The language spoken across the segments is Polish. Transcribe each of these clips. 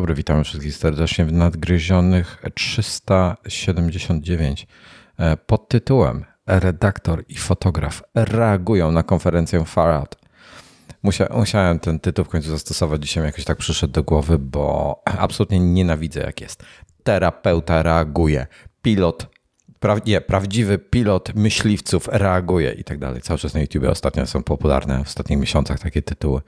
dobry, witamy wszystkich serdecznie w nadgryzionych 379 e, pod tytułem Redaktor i fotograf reagują na konferencję. Musia, musiałem ten tytuł w końcu zastosować, dzisiaj mi jakoś tak przyszedł do głowy, bo absolutnie nienawidzę jak jest. Terapeuta reaguje, pilot, pra, nie, prawdziwy pilot myśliwców reaguje i tak dalej. Cały czas na YouTube ostatnio są popularne w ostatnich miesiącach takie tytuły.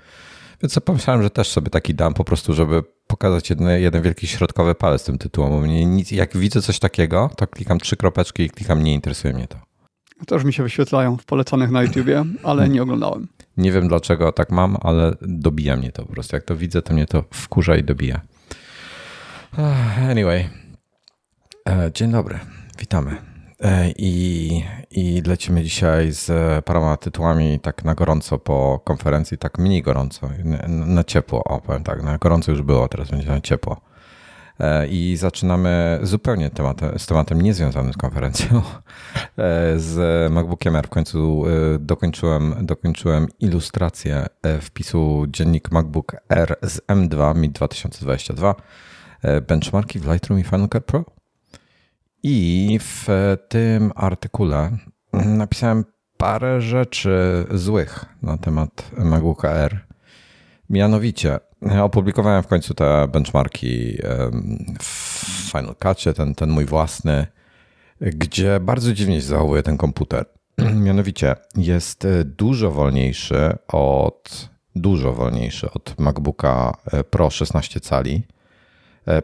Więc pomyślałem, że też sobie taki dam po prostu, żeby pokazać jeden, jeden wielki środkowy palec tym tytułem. Mnie nic, jak widzę coś takiego, to klikam trzy kropeczki i klikam nie interesuje mnie to. Też mi się wyświetlają w polecanych na YouTubie, ale nie oglądałem. Nie wiem dlaczego tak mam, ale dobija mnie to po prostu. Jak to widzę, to mnie to wkurza i dobija. Anyway. E, dzień dobry. Witamy. E, I, I lecimy dzisiaj z paroma tytułami tak na gorąco po konferencji, tak mniej gorąco, na, ciepło, o powiem tak, na gorąco już było, teraz będzie na ciepło. E, I zaczynamy zupełnie tematem, z tematem niezwiązanym z konferencją. E, z MacBookiem Air w końcu dokończyłem, dokończyłem ilustrację wpisu dziennik MacBook Air z M2 Mid 2022. Benchmarki w Lightroom i Final Cut Pro. I w tym artykule napisałem parę rzeczy złych na temat MacBooka R. Mianowicie opublikowałem w końcu te benchmarki w Final Cutie, ten, ten mój własny, gdzie bardzo dziwnie się zachowuje ten komputer. Mianowicie jest dużo wolniejszy od dużo wolniejszy od MacBooka Pro 16 cali.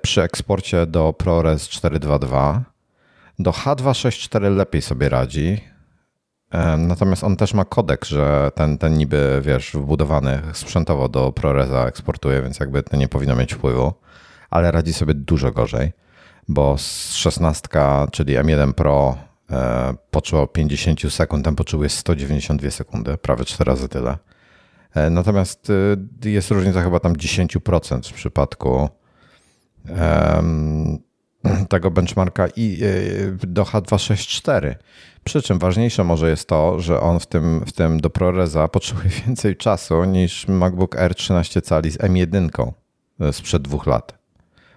Przy eksporcie do ProRes 422 do H264 lepiej sobie radzi. Natomiast on też ma kodek, że ten, ten niby, wiesz, wbudowany sprzętowo do ProResa eksportuje, więc jakby to nie powinno mieć wpływu, ale radzi sobie dużo gorzej, bo z 16, czyli M1 Pro e, potrzebował 50 sekund, ten potrzebuje 192 sekundy, prawie 4 razy tyle. E, natomiast y, jest różnica chyba tam 10% w przypadku tego benchmarka i e, do H264. Przy czym ważniejsze może jest to, że on w tym, w tym do ProResa potrzebuje więcej czasu niż MacBook Air 13 cali z M1 e, sprzed dwóch lat.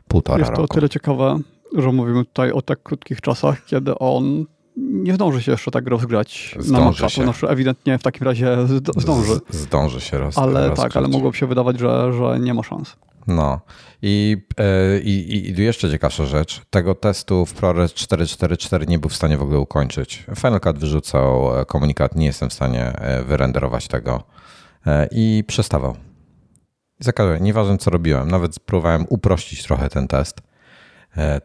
Półtora jest to roku. tyle ciekawe, że mówimy tutaj o tak krótkich czasach, kiedy on nie zdąży się jeszcze tak rozgrać zdąży na. To znaczy ewidentnie w takim razie zdąży. Z, zdąży się roz, Ale rozgrzać. tak, ale mogłoby się wydawać, że, że nie ma szans. No I, e, i, i jeszcze ciekawsza rzecz. Tego testu w ProRes 444 nie był w stanie w ogóle ukończyć. Final Cut wyrzucał e, komunikat, nie jestem w stanie e, wyrenderować tego i przestawał. I nieważne co robiłem, nawet próbowałem uprościć trochę ten test,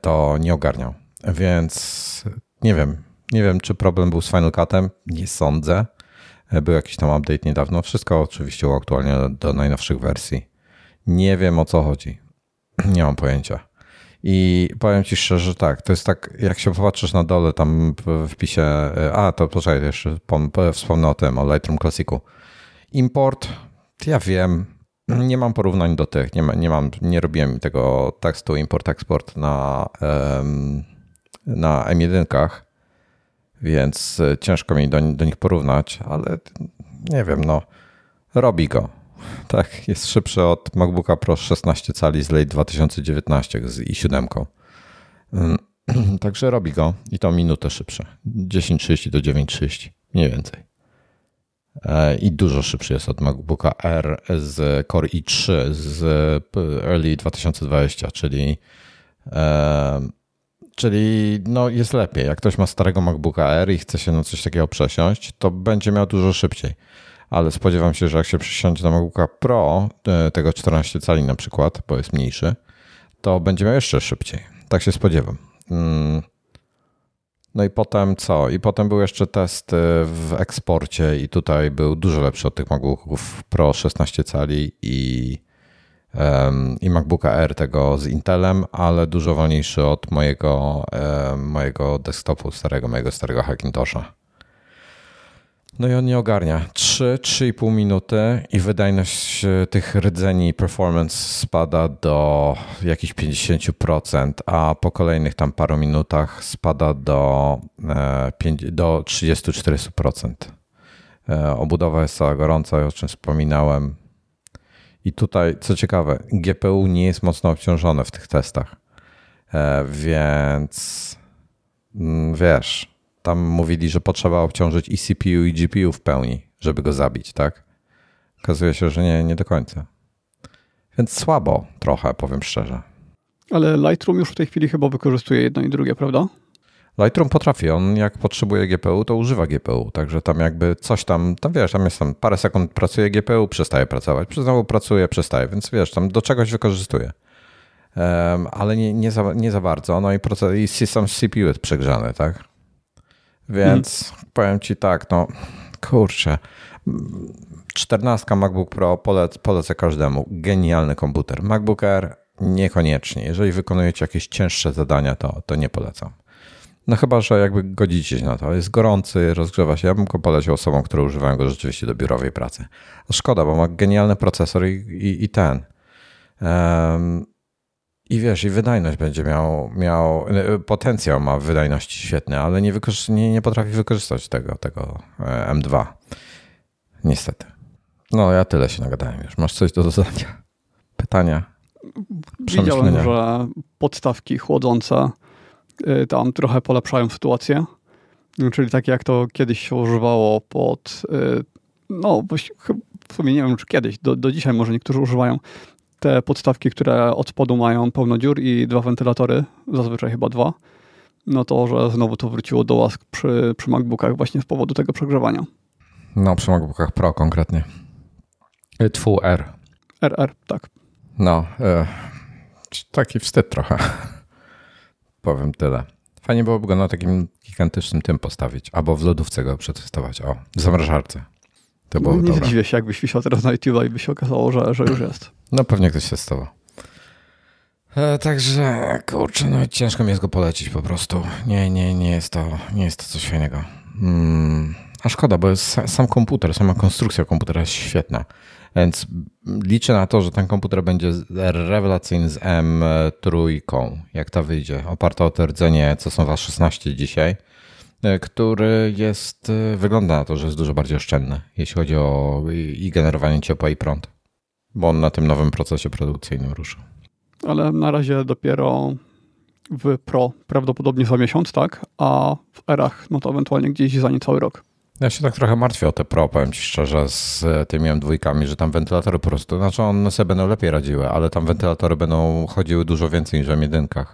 to nie ogarniał. Więc nie wiem, nie wiem czy problem był z Final Cutem, nie sądzę. Był jakiś tam update niedawno, wszystko oczywiście aktualnie do najnowszych wersji. Nie wiem o co chodzi. Nie mam pojęcia. I powiem ci szczerze, że tak, to jest tak, jak się popatrzysz na dole tam w wpisie, a to poczekaj, jeszcze wspomnę o tym, o Lightroom Classicu. Import, ja wiem, nie mam porównań do tych, nie, ma, nie, mam, nie robiłem tego tekstu import-export na, na M1, więc ciężko mi do, do nich porównać, ale nie wiem, no robi go. Tak, jest szybszy od MacBooka Pro 16 cali z late 2019 z i7. Mm, także robi go i to minutę szybsze. 10.30 do 9.30, mniej więcej. E, I dużo szybszy jest od MacBooka R z Core i3 z early 2020, czyli, e, czyli no jest lepiej. Jak ktoś ma starego MacBooka R i chce się na coś takiego przesiąść, to będzie miał dużo szybciej ale spodziewam się, że jak się przesiądzie na MacBooka Pro, e, tego 14 cali na przykład, bo jest mniejszy, to będzie miał jeszcze szybciej. Tak się spodziewam. Mm. No i potem co? I potem był jeszcze test e, w eksporcie i tutaj był dużo lepszy od tych MacBooków Pro 16 cali i, i MacBooka R tego z Intelem, ale dużo wolniejszy od mojego, mojego desktopu starego, mojego starego Hackintosha. No i on nie ogarnia. 3-3,5 minuty i wydajność e, tych rdzeni performance spada do jakichś 50%, a po kolejnych tam paru minutach spada do, e, do 30-40%. E, obudowa jest cała gorąca, o czym wspominałem. I tutaj, co ciekawe, GPU nie jest mocno obciążone w tych testach. E, więc mm, wiesz, tam mówili, że potrzeba obciążyć i CPU, i GPU w pełni, żeby go zabić, tak? Okazuje się, że nie, nie do końca. Więc słabo trochę, powiem szczerze. Ale Lightroom już w tej chwili chyba wykorzystuje jedno i drugie, prawda? Lightroom potrafi, on jak potrzebuje GPU, to używa GPU, także tam jakby coś tam, tam wiesz, tam jest tam parę sekund pracuje GPU, przestaje pracować, znowu pracuje, przestaje, więc wiesz, tam do czegoś wykorzystuje. Um, ale nie, nie, za, nie za bardzo, no i, proces, i system CPU jest przegrzany, tak? Więc hmm. powiem ci tak, no kurczę, 14 MacBook Pro polec, polecę każdemu, genialny komputer. MacBook Air niekoniecznie, jeżeli wykonujecie jakieś cięższe zadania, to, to nie polecam. No chyba, że jakby godzicie się na to. Jest gorący, rozgrzewa się. Ja bym go polecił osobom, które używają go rzeczywiście do biurowej pracy. Szkoda, bo ma genialny procesor i, i, i ten. Um, I wiesz, i wydajność będzie miał, miał, e, potencjał ma wydajności świetny, ale nie, nie, nie potrafi wykorzystać tego, tego e, M2. Niestety. No, ja tyle się nagadałem już. Masz coś do dodania? Pytania? Widziałem, że podstawki chłodzące tam trochę polepszają sytuację. Czyli tak jak to kiedyś się używało pod, y, no w sumie nie wiem czy kiedyś, do, do dzisiaj może niektórzy używają te podstawki, które od spodu mają pełno dziur i dwa wentylatory, zazwyczaj chyba dwa, no to, że znowu to wróciło do łask przy, przy MacBookach właśnie z powodu tego przegrzewania. No, przy MacBookach Pro konkretnie. Twu R. RR, tak. No, taki wstyd trochę. Powiem tyle. Fajnie byłoby go na takim gigantycznym tym postawić, albo w lodówce go przetestować. O, w zamrażarce. To było Nie zdziwię się, jakbyś wisiał teraz na i by się okazało, że, że już jest. No pewnie ktoś testował. E, także, kurczę, no ciężko mi jest go polecić po prostu. Nie, nie, nie jest to, nie jest to coś fajnego. Hmm. A szkoda, bo jest sam komputer, sama konstrukcja komputera jest świetna. Więc liczę na to, że ten komputer będzie rewelacyjny z M3, jak ta wyjdzie, oparta o rdzenie, co są was 16 dzisiaj, e, który jest, e, wygląda na to, że jest dużo bardziej oszczędny, jeśli chodzi o i generowanie ciepła i prąd, bo on na tym nowym procesie produkcyjnym ruszył. Ale na razie dopiero w Pro prawdopodobnie za miesiąc, tak? A w erach no to ewentualnie gdzieś za niecały rok. Ja się tak trochę martwię o te Pro, powiem Ci szczerze, z tymi M2, że tam wentylatory po prostu, znaczy one sobie będą lepiej radziły, ale tam wentylatory będą chodziły dużo więcej niż w M1.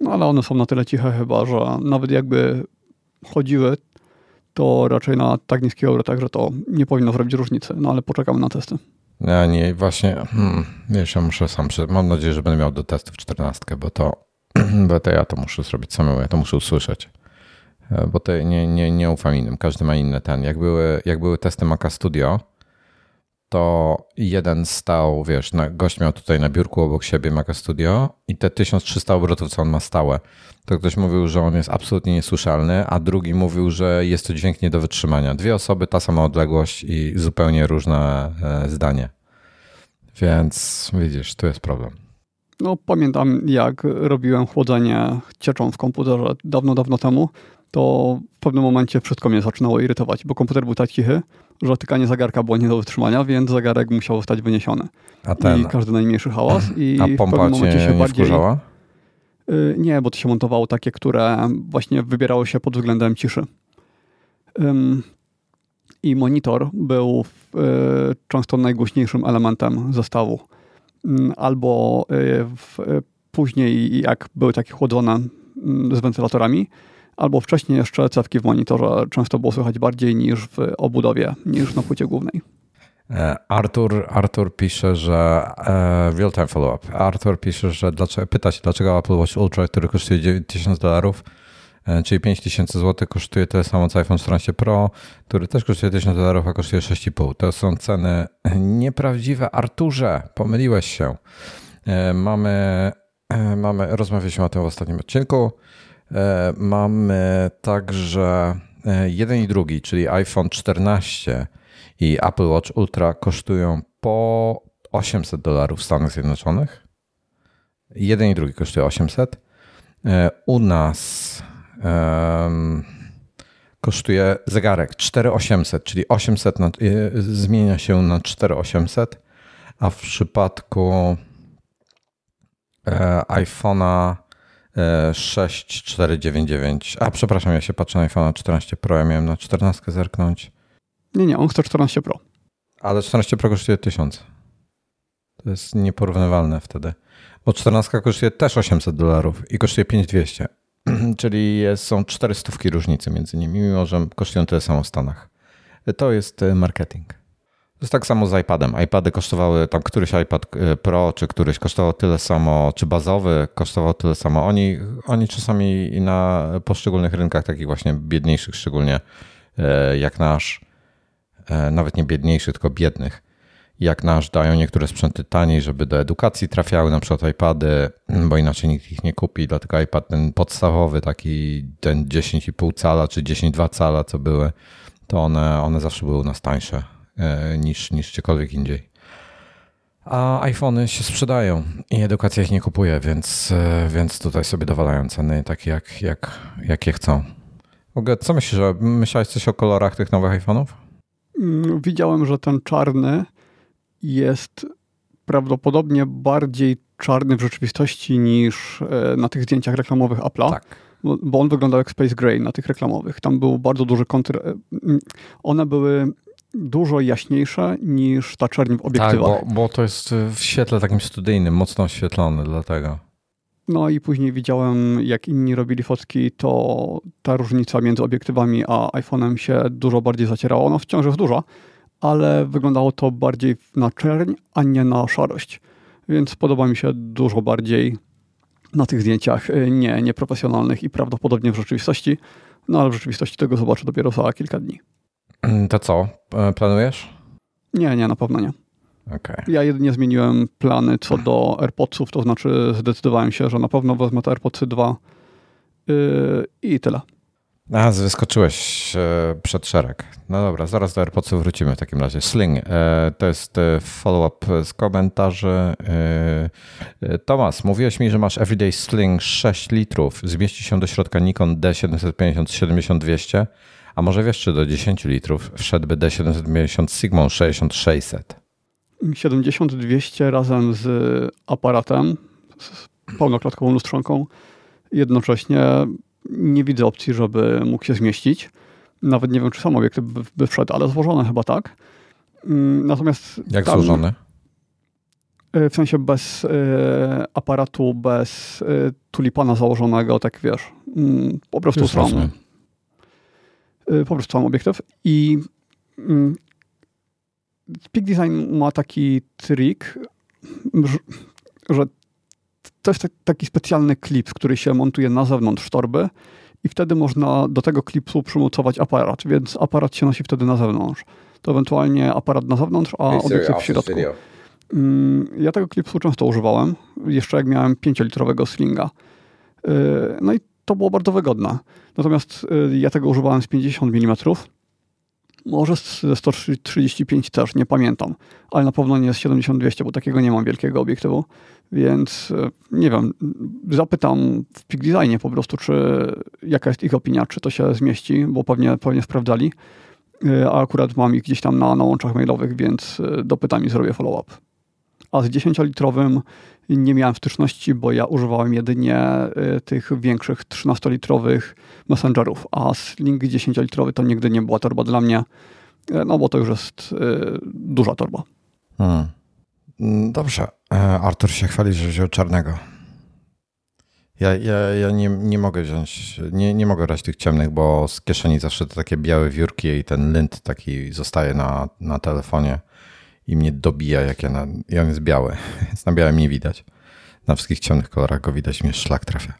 No ale one są na tyle ciche chyba, że nawet jakby chodziły, to raczej na tak niskich obrotach, że to nie powinno zrobić różnicy, no ale poczekamy na testy. Ja nie, właśnie, hmm, ja muszę sam, mam nadzieję, że będę miał do testów 14, bo to, bo to ja to muszę zrobić samemu, ja to muszę usłyszeć. E, bo to nie, nie, nie ufam innym, każdy ma inny ten. Jak były, jak były testy Maca Studio, to jeden stał, wiesz, na, gość miał tutaj na biurku obok siebie Maca Studio i te 1300 obrotów, co on ma stałe, to ktoś mówił, że on jest absolutnie niesłyszalny, a drugi mówił, że jest to dźwięk nie do wytrzymania. Dwie osoby, ta sama odległość i zupełnie różne e, zdanie. Więc widzisz, tu jest problem. No, pamiętam, jak robiłem chłodzenie cieczą w komputerze dawno, dawno temu to w pewnym momencie wszystko mnie zaczynało irytować, bo komputer był tak cichy, że tykanie zegarka było nie do wytrzymania, więc zegarek musiał zostać wyniesiony. A ten... I każdy najmniejszy hałas. I A pompa w pewnym momencie się bardziej... Wkurzała? Y, nie, bo to się montowało takie, które właśnie wybierało się pod względem ciszy. I monitor był y, często najgłośniejszym elementem zestawu. Albo y, później, jak były takie chłodzone z wentylatorami, albo wcześniej jeszcze cewki w monitorze często było słychać bardziej niż w obudowie, niż na płycie głównej. E, Artur, Artur pisze, że e, real time follow-up. Artur pisze, że dlaczego, pyta się, dlaczego Apple Watch Ultra, który kosztuje 1000 dolarów, e, czyli 5000 zł, kosztuje tyle samo co iPhone 14 Pro, który też kosztuje 1000 dolarów, a kosztuje 6,5. To są ceny nieprawdziwe. Arturze, pomyliłeś się. Mamy, mamy rozmawialiśmy o tym w ostatnim odcinku. E, mamy także e, jeden i drugi, czyli iPhone 14 i Apple Watch Ultra kosztują po 800 dolarów w Stanach Zjednoczonych. Jeden i drugi kosztuje 800. E, u nas um, kosztuje zegarek 4800, czyli 800 na, zmienia się na 4800, A w przypadku e, iPhone'a 6499, e, a przepraszam, ja się patrzę na iPhone'a 14 Pro, ja miałem na 14 zerknąć. Nie, nie, on chce 14 Pro. Ale 14 Pro kosztuje 1000. To jest nieporównywalne wtedy. Bo 14 kosztuje też 800 dolarów i kosztuje 5200. Czyli jest, są 400 różnicy między nimi, mimo że kosztują tyle samo w Stanach. To jest e, marketing. To jest tak samo z iPadem. iPady kosztowały, tam któryś iPad e, Pro, czy któryś kosztował tyle samo, czy bazowy kosztował tyle samo. Oni, oni czasami na poszczególnych rynkach, takich właśnie biedniejszych szczególnie, e, jak nasz, nawet nie biedniejszych, tylko biednych, jak nasz dają niektóre sprzęty taniej, żeby do edukacji trafiały, na przykład iPady, bo inaczej nikt ich nie kupi, dlatego iPad ten podstawowy, taki ten 10,5 cala czy 10,2 cala, co były, to one, one zawsze były u nas tańsze niż, niż gdziekolwiek indziej. A iPhony się sprzedają i edukacja ich nie kupuje, więc, e, więc tutaj sobie dowalają ceny takie, jak, jak, jakie chcą. Co myślisz, myślałeś coś o kolorach tych nowych iPhone'ów? Mm, widziałem, że ten czarny jest prawdopodobnie bardziej czarny w rzeczywistości niż e, na tych zdjęciach reklamowych Apple'a. Tak. Bo on wyglądał jak Space Gray na tych reklamowych. Tam był bardzo duży kontr. E, one były dużo jaśniejsze niż ta czerń w obiektywach. Tak, bo, bo to jest w świetle takim studyjnym, mocno oświetlony, dlatego. No i później widziałem, jak inni robili fotki, to ta różnica między obiektywami a iPhone'em się dużo bardziej zacierała. Ona wciąż jest duża, ale wyglądało to bardziej na czerń, a nie na szarość. Więc podoba mi się dużo bardziej na tych zdjęciach y, nie, nieprofesjonalnych i prawdopodobnie w rzeczywistości. No ale w rzeczywistości tego zobaczę dopiero za kilka dni. Mm, to co? Planujesz? Nie, nie, na pewno nie. Okay. Ja jedynie zmieniłem plany co do AirPodsów, to znaczy zdecydowałem się, że na pewno wezmę te AirPodsy 2 yy, i tyle. A, wyskoczyłeś e, przed szereg. No dobra, zaraz do AirPodsów wrócimy w takim razie. Sling, e, to jest e, follow-up z komentarzy. Tomas, mówiłeś mi, że masz Everyday Sling 6 litrów. Zmieści się do środka Nikon D750 7200, a może wiesz, czy do 10 litrów wszedłby D750 Sigma 6600? 7200 razem z aparatem, z pełnoklatkową lustrzanką, jednocześnie nie widzę opcji, żeby mógł się zmieścić. Nawet nie wiem, czy sam obiekt by, by wszedł, ale złożone chyba tak. Mm, natomiast. Jak tam, złożone? E, w sensie bez y, aparatu, bez y, tulipana założonego, tak wiesz. Y, po prostu sam. Po prostu sam obiektyw. I mm, Peak Design ma taki trik, że, to jest taki specjalny klip, który się montuje na zewnątrz torby i wtedy można do tego klipu przymocować aparat, więc aparat się nosi wtedy na zewnątrz. To ewentualnie aparat na zewnątrz, a obiektyw w środku. Mm, ja tego klipsu często używałem, jeszcze jak miałem 5-litrowego slinga. Y, no i to było bardzo wygodne. Natomiast y, ja tego używałem z 50 mm może ze 135 też, nie pamiętam, ale na pewno nie z 70-200, bo takiego nie mam wielkiego obiektywu, więc e, nie wiem, zapytam w Peak Designie po prostu, czy jaka jest ich opinia, czy to się zmieści, bo pewnie, pewnie sprawdzali, e, a akurat mam ich gdzieś tam na, na łączach mailowych, więc dopytam i zrobię follow-up. A z 10-litrowym nie miałem styczności, bo ja używałem jedynie y, tych większych 13-litrowych messengerów, a Sling 10-litrowy to nigdy nie była torba dla mnie, y, no bo to już jest y, duża torba. Hmm. Mm, dobrze. E, Artur się chwali, że wziął czarnego. Ja, ja, ja nie, nie mogę wziąć, nie, nie mogę brać tych ciemnych, bo z kieszeni zawsze to takie białe wiórki i ten lint taki zostaje na, na telefonie i mnie dobija, jak ja na, i on jest biały, więc na białym nie widać. Na wszystkich ciemnych kolorach go widać, mnie szlak trafia.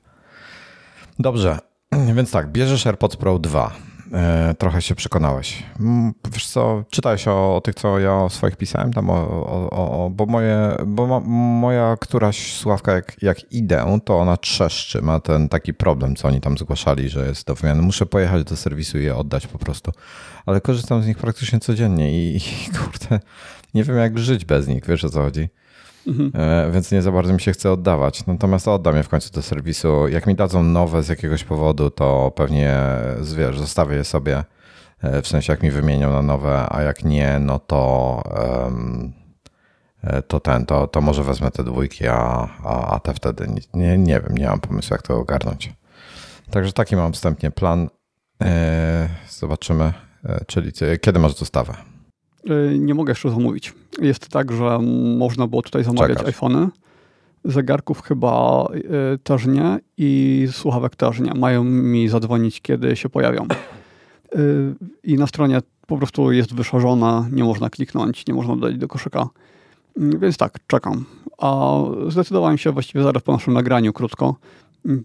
Dobrze, więc tak, bierzesz AirPods Pro 2. E, trochę się przekonałeś. Wiesz co, czytałeś o, o tych, co ja o swoich pisałem tam, o, o, o bo, moje, bo ma, moja któraś sławka, jak, jak idę, to ona trzeszczy, ma ten taki problem, co oni tam zgłaszali, że jest do wymiany. Muszę pojechać do serwisu i je oddać po prostu. Ale korzystam z nich praktycznie codziennie i, i kurde, nie wiem jak żyć bez nich, wiesz o co chodzi. Mhm. E, więc nie za bardzo mi się chce oddawać. Natomiast oddam je w końcu do serwisu. Jak mi dadzą nowe z jakiegoś powodu, to pewnie wiesz, zostawię je sobie. E, w sensie jak mi wymienią na nowe, a jak nie, no to um, to ten, to, to może wezmę te dwójki, a, a, a te wtedy nie, nie wiem, nie mam pomysłu, jak to ogarnąć. Także taki mam wstępnie plan. Zobaczymy, czyli kiedy masz dostawę? Nie mogę jeszcze zamówić. Jest tak, że można było tutaj zamawiać Czekasz. iPhony. Zegarków chyba też nie i słuchawek też nie. Mają mi zadzwonić, kiedy się pojawią. I na stronie po prostu jest wyszarzona, nie można kliknąć, nie można dodać do koszyka. Więc tak, czekam. A zdecydowałem się właściwie zaraz po naszym nagraniu krótko.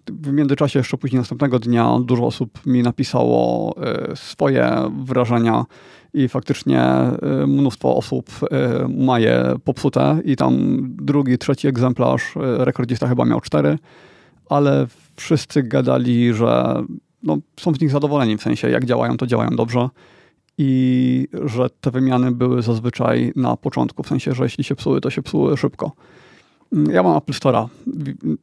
W międzyczasie, jeszcze później następnego dnia, dużo osób mi napisało e, swoje wrażenia i faktycznie e, mnóstwo osób e, ma je popsute i tam drugi, trzeci egzemplarz, rekordzista chyba miał cztery, ale wszyscy gadali, że no, są z nich zadowoleni, w sensie jak działają, to działają dobrze i że te wymiany były zazwyczaj na początku, w sensie, że jeśli się psuły, to się psuły szybko. Ja mam Apple Store'a,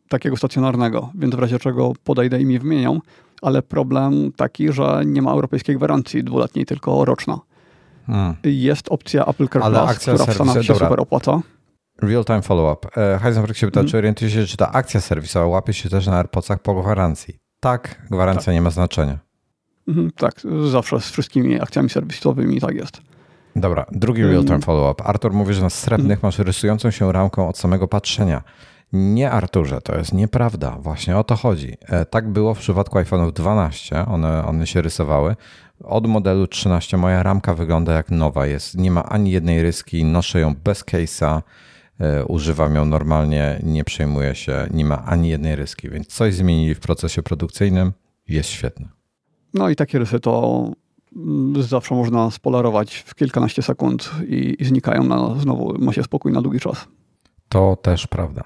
takiego stacjonarnego, więc w razie czego podejdę i mi wymienią, ale problem taki, że nie ma europejskiej gwarancji dwuletniej, tylko roczna. Hmm. Jest opcja Apple Care Plus, która w Stanach się dobra. super opłaca. Real-time follow-up. E, Heisenberg się pyta, hmm. czy orientuje się, czy ta akcja serwisowa łapie się też na AirPodsach po gwarancji? Tak, gwarancja tak. nie ma znaczenia. Mhm, tak, zawsze z wszystkimi akcjami serwisowymi tak jest. Dobra, drugi real-time follow-up. Artur mówi, że na srebrnych masz rysującą się ramką od samego patrzenia. Nie, Arturze, to jest nieprawda. Właśnie o to chodzi. E, tak było w przypadku iPhone'ów 12. One, one się rysowały. Od modelu 13 moja ramka wygląda jak nowa. Jest, nie ma ani jednej ryski. Noszę ją bez case'a. E, używam ją normalnie, nie przejmuję się. Nie ma ani jednej ryski. Więc coś zmienili w procesie produkcyjnym. Jest świetne. No i takie rysy to zawsze można spolarować w kilkanaście sekund i, i znikają na, znowu, ma się spokój na długi czas. To też prawda.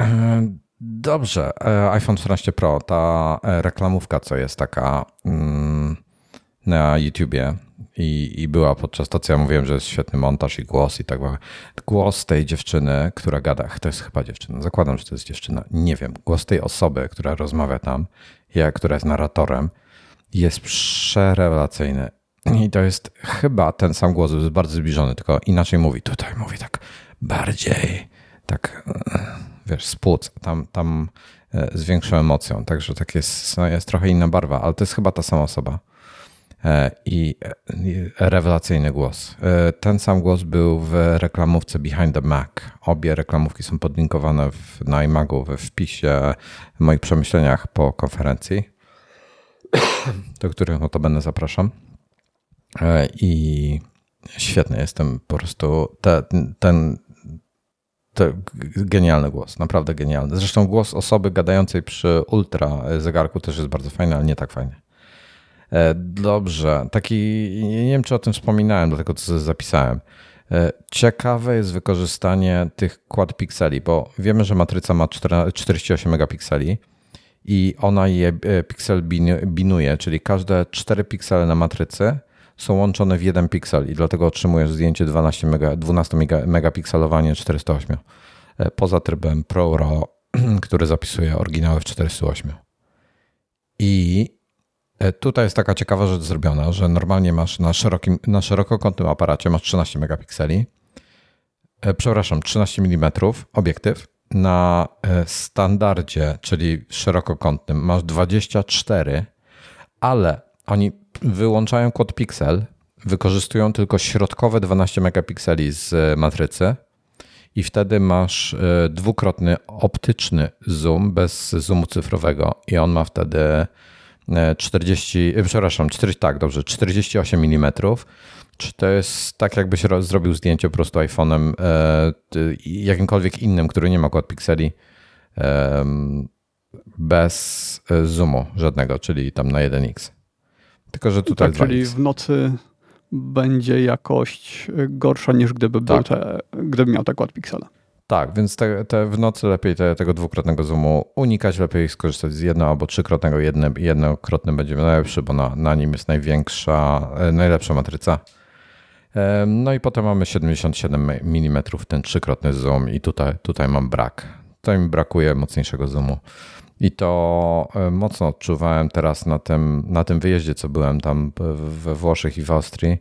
E, dobrze, e, iPhone 14 Pro, ta e, reklamówka, co jest taka mm, na YouTubie i, i była podczas co ja mówiłem, że jest świetny montaż i głos i tak dalej. Głos tej dziewczyny, która gada, to jest chyba dziewczyna, zakładam, że to jest dziewczyna, nie wiem, głos tej osoby, która rozmawia tam, ja, która jest narratorem, jest przerewelacyjny. I to jest chyba ten sam głos, jest bardzo zbliżony, tylko inaczej mówi. Tutaj mówi tak bardziej, tak e, wiesz, z płuc. Tam, tam e, z większą emocją, także tak jest, jest trochę inna barwa, ale to jest chyba ta sama osoba. E, I rewelacyjny głos. Ten sam głos był w reklamówce Behind the Mac. Obie reklamówki są podlinkowane w, na iMagu we wpisie w moich przemyśleniach po konferencji do których notabene zapraszam. E, I świetny jestem po prostu te, ten genialny głos, naprawdę genialny. Zresztą głos osoby gadającej przy ultra zegarku też jest bardzo fajny, ale nie tak fajny. E, dobrze, taki, nie wiem czy o tym wspominałem, dlatego co zapisałem. E, ciekawe jest wykorzystanie tych quad pikseli, bo wiemy, że matryca ma 48 megapikseli i ona je e, piksel binuje, czyli każde 4 piksele na matrycy są łączone w jeden piksel i dlatego otrzymujesz zdjęcie 12, mega, 12 megapikselowanie 408 e, poza trybem Pro RAW, który zapisuje oryginały w 408. I e, tutaj jest taka ciekawa rzecz zrobiona, że normalnie masz na, szerokim, na szerokokątnym aparacie masz 13 megapikseli, przepraszam, 13 mm obiektyw na e, standardzie, czyli szerokokątnym, masz 24, ale oni wyłączają kod pixel, wykorzystują tylko środkowe 12 megapikseli z matrycy i wtedy masz e, dwukrotny optyczny zoom bez zoomu cyfrowego i on ma wtedy 40, e, przepraszam, 40, tak, dobrze, 48 mm czy to jest tak, jakbyś zrobił zdjęcie po prostu iPhone'em, e, jakimkolwiek innym, który nie ma quad pikseli, e, bez e, zoomu żadnego, czyli tam na 1x. Tylko, że tutaj tak, czyli w nocy będzie jakość gorsza niż gdyby, tak. był te, gdyby miał tak quad piksela. Tak, więc te, te w nocy lepiej te, tego dwukrotnego zoomu unikać, lepiej skorzystać z jedno albo trzykrotnego. Jednokrotny będzie najlepszy, bo na, na nim jest największa, najlepsza matryca. No i potem mamy 77 mm, ten trzykrotny zoom i tutaj, tutaj mam brak. To mi brakuje mocniejszego zoomu. I to mocno odczuwałem teraz na tym, na tym wyjeździe, co byłem tam we Włoszech i w Austrii.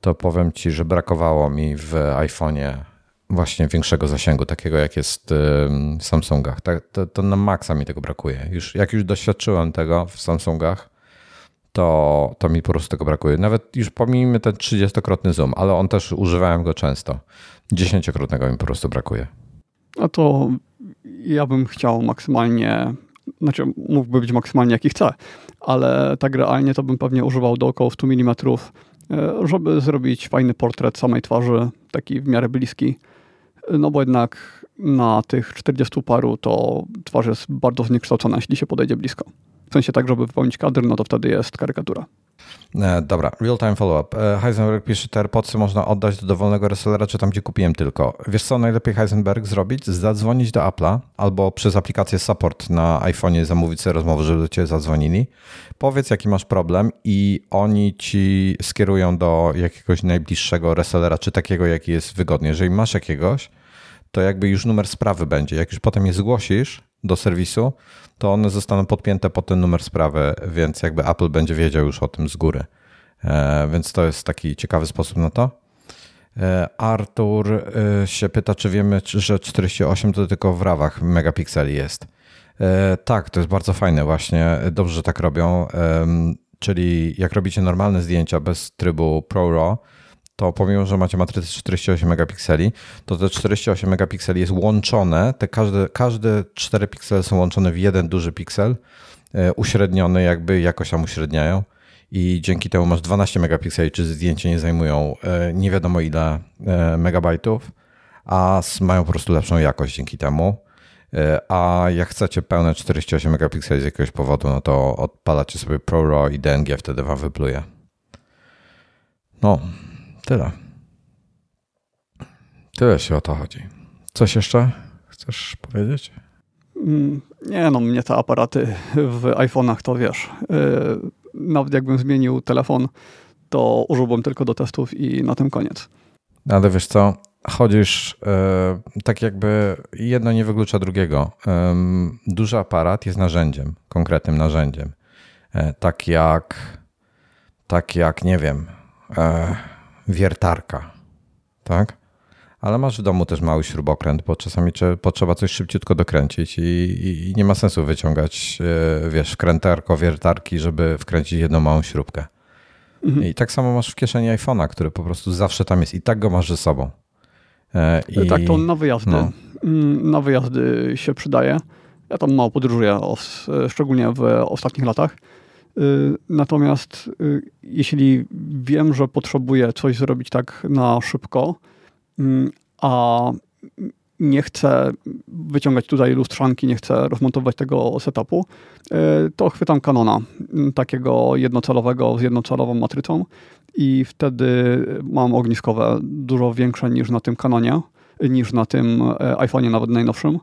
To powiem Ci, że brakowało mi w iPhone'ie właśnie większego zasięgu, takiego jak jest w Samsungach. Tak, to, to na maksa mi tego brakuje. Już, jak już doświadczyłem tego w Samsungach, to, to mi po prostu tego brakuje. Nawet już pomijmy ten 30-krotny zoom, ale on też używałem go często. Dziesięciokrotnego mi po prostu brakuje. A to ja bym chciał maksymalnie, znaczy mógłby być maksymalnie jaki chcę, ale tak realnie to bym pewnie używał do około 100 mm, e, żeby zrobić fajny portret samej twarzy, taki w miarę bliski. No bo jednak na tych 40 paru to twarz jest bardzo zniekształcona, jeśli się podejdzie blisko. W sensie tak, żeby wypełnić kadr, no to wtedy jest karykatura. E, dobra, real-time follow-up. E, Heisenberg pisze, te AirPodsy można oddać do dowolnego resellera, czy tam, gdzie kupiłem tylko. Wiesz co najlepiej Heisenberg zrobić? Zadzwonić do Apple'a albo przez aplikację support na iPhone'ie zamówić sobie rozmowę, żeby do ciebie zadzwonili. Powiedz, jaki masz problem i oni ci skierują do jakiegoś najbliższego resellera, czy takiego, jaki jest wygodny. Jeżeli masz jakiegoś, to jakby już numer sprawy będzie. Jak już potem je zgłosisz do serwisu, to one zostaną podpięte pod ten numer sprawy, więc jakby Apple będzie wiedział już o tym z góry. E, więc to jest taki ciekawy sposób na to. E, Artur e, się pyta, czy wiemy, że 48 to tylko w rawach megapikseli jest. Tak, to jest bardzo fajne właśnie. Dobrze, że tak robią. Czyli jak robicie normalne zdjęcia bez trybu ProRAW, to pomimo, że macie matrycę 48 megapikseli, to te 48 megapikseli jest łączone, te każde, każde 4 piksele są łączone w jeden duży piksel, e, uśredniony jakby jakoś tam uśredniają i dzięki temu masz 12 megapikseli, czy zdjęcie nie zajmują e, nie wiadomo ile e, megabajtów, a mają po prostu lepszą jakość dzięki temu. A jak chcecie pełne 48 megapikseli z jakiegoś powodu, no to odpalacie sobie ProRAW i DNG wtedy wam wypluje. No, Tyle. Tyle się o to chodzi. Coś jeszcze chcesz powiedzieć? Mm, nie, no mnie te aparaty w iPhone'ach to wiesz. Yy, nawet jakbym zmienił telefon, to użyłbym tylko do testów i na tym koniec. Ale wiesz co, chodzisz yy, tak jakby jedno nie wyklucza drugiego. Yy, duży aparat jest narzędziem, konkretnym narzędziem. Yy, tak jak, tak jak, nie wiem, wiertarka, tak? Ale masz w domu też mały śrubokręt, bo czasami potrzeba coś szybciutko dokręcić i, i, i nie ma sensu wyciągać, e, wiesz, wkrętarko, wiertarki, żeby wkręcić jedną małą śrubkę. Mhm. I tak samo masz w kieszeni iPhone'a, który po prostu zawsze tam jest i tak go masz ze sobą. E, I, tak, to na wyjazdy. No. Mm, na wyjazdy się przydaje. Ja tam mało podróżuję, szczególnie w ostatnich latach. Y, natomiast y, jeśli wiem, że potrzebuję coś zrobić tak na szybko, mm, a nie chcę wyciągać tutaj lustrzanki, nie chcę rozmontować tego setupu, y, to chwytam Canona, mm, takiego jednocelowego z jednocelową matrycą i wtedy mam ogniskowe dużo większe niż na tym Canonie, niż na tym iPhone'ie nawet najnowszym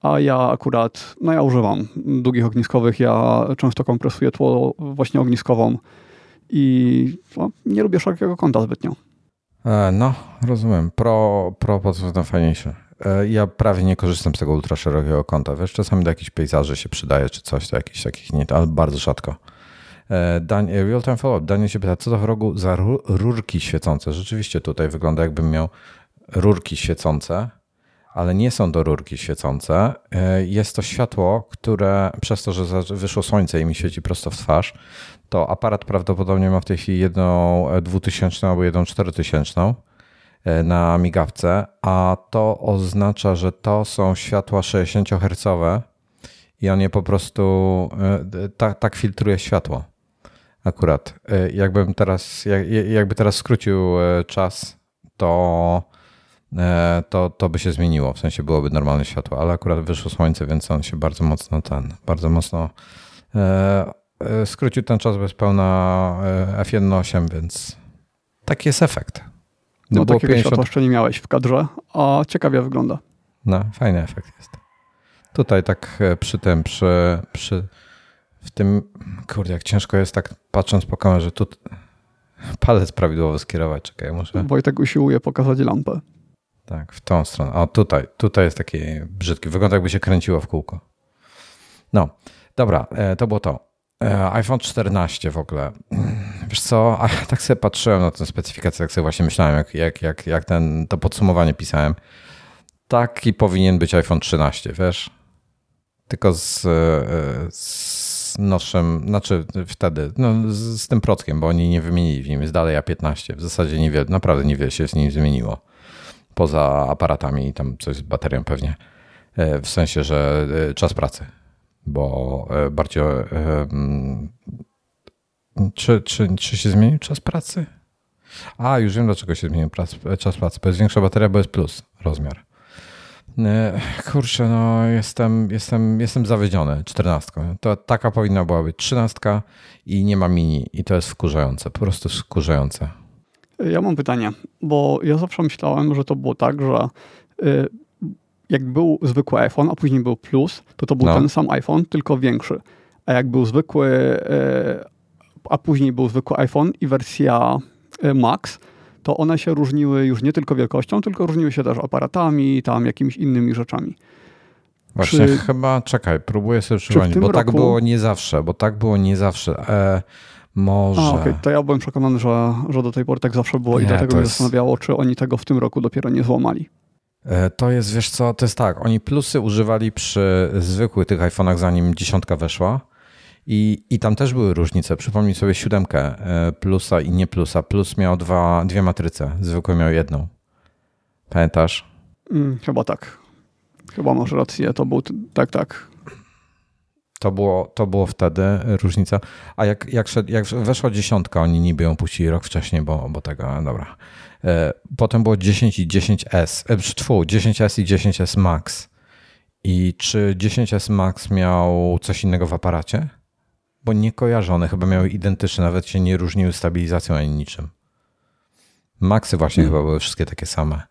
a ja akurat, no ja używam długich ogniskowych, ja często kompresuję tło właśnie ogniskową i no, nie lubię szerokiego kąta zbytnio. E, no, rozumiem. Pro, pro pod względem fajniejsze. E, ja prawie nie korzystam z tego ultra szerokiego kąta. Wiesz, czasami do jakichś pejzaży się przydaje, czy coś, do jakichś takich nie, ale bardzo rzadko. E, Dan, real time follow-up. Daniel się pyta, co to w rogu za rurki świecące? Rzeczywiście tutaj wygląda jakbym miał rurki świecące ale nie są to rurki świecące. E, jest to światło, które przez to, że wyszło słońce i mi świeci prosto w twarz, to aparat prawdopodobnie ma w tej chwili jedną 2000 e, albo jedną 4000 e, na migawce, a to oznacza, że to są światła 60 Hz i on je po prostu tak, tak filtruje światło. Akurat. Jakbym teraz, jakby teraz skrócił czas, to to, to by się zmieniło, w sensie byłoby normalne światło, ale akurat wyszło słońce, więc on się bardzo mocno ten, bardzo mocno e, e skrócił ten czas bez pełna e, F1.8, więc taki jest efekt. No, no takiego 50... światła jeszcze nie miałeś w kadrze, a ciekawie wygląda. No, fajny efekt jest. Tutaj tak przy tym, przy, przy w tym, kurde, jak ciężko jest tak patrząc po kamerze, tu palec prawidłowo skierować, czekaj, muszę... Wojtek usiłuje pokazać lampę. Tak, w tą stronę. O, tutaj, tutaj jest taki brzydki. Wygląda jakby się kręciło w kółko. No, dobra, e, to było to. E, iPhone 14 w ogóle. wiesz co, a tak sobie patrzyłem na tę specyfikację, jak sobie właśnie myślałem, jak, jak, jak, jak ten, to podsumowanie pisałem. Taki powinien być iPhone 13, wiesz? Tylko z, z nowszym, znaczy wtedy, no z, z tym prockiem, bo oni nie wymienili w nim, jest dalej A15. W zasadzie niewiele, naprawdę niewiele się z nim zmieniło. Poza aparatami i tam coś z baterią pewnie. E, w sensie, że e, czas pracy, bo e, bardziej. Czy, czy, czy się zmienił czas pracy? A, już wiem dlaczego się zmienił czas pracy. Bo jest większa bateria, bo jest plus rozmiar. Kurczę, no jestem, jestem, jestem zawiedziony czternastką. To taka powinna była być trzynastka i nie ma mini i to jest wkurzające, po prostu wkurzające. Ja mam pytanie, bo ja zawsze myślałem, że to było tak, że y, jak był zwykły iPhone, a później był Plus, to to był no. ten sam iPhone, tylko większy. A jak był zwykły, y, a później był zwykły iPhone i wersja y, Max, to one się różniły już nie tylko wielkością, tylko różniły się też aparatami, tam jakimiś innymi rzeczami. Właśnie czy, chyba, czekaj, próbuję sobie przypomnieć, bo tak roku... tak było nie zawsze, bo tak było nie zawsze. E, może. A, okay. To ja byłem przekonany, że, że do tej pory tak zawsze było nie, i dlatego mnie jest... zastanawiało, czy oni tego w tym roku dopiero nie złamali. E, to jest, wiesz co, to jest tak, oni plusy używali przy zwykłych tych iPhone'ach zanim dziesiątka weszła i, i tam też były różnice. Przypomnij sobie siódemkę e, plusa i nie plusa. Plus miał dwa, dwie matryce, zwykły miał jedną. Pamiętasz? Mm, chyba tak. Chyba masz rację, to był, tak, tak. To było, to było wtedy różnica. A jak, jak, szed, jak weszła dziesiątka, oni niby ją puścili rok wcześniej, bo, bo tego, dobra. E, potem było 10 i 10S, tfu, 10S i 10S Max. I czy 10S Max miał coś innego w aparacie? Bo nie kojarzone, chyba miały identyczne, nawet się nie różniły stabilizacją ani niczym. Maxy właśnie hmm. chyba były wszystkie takie same.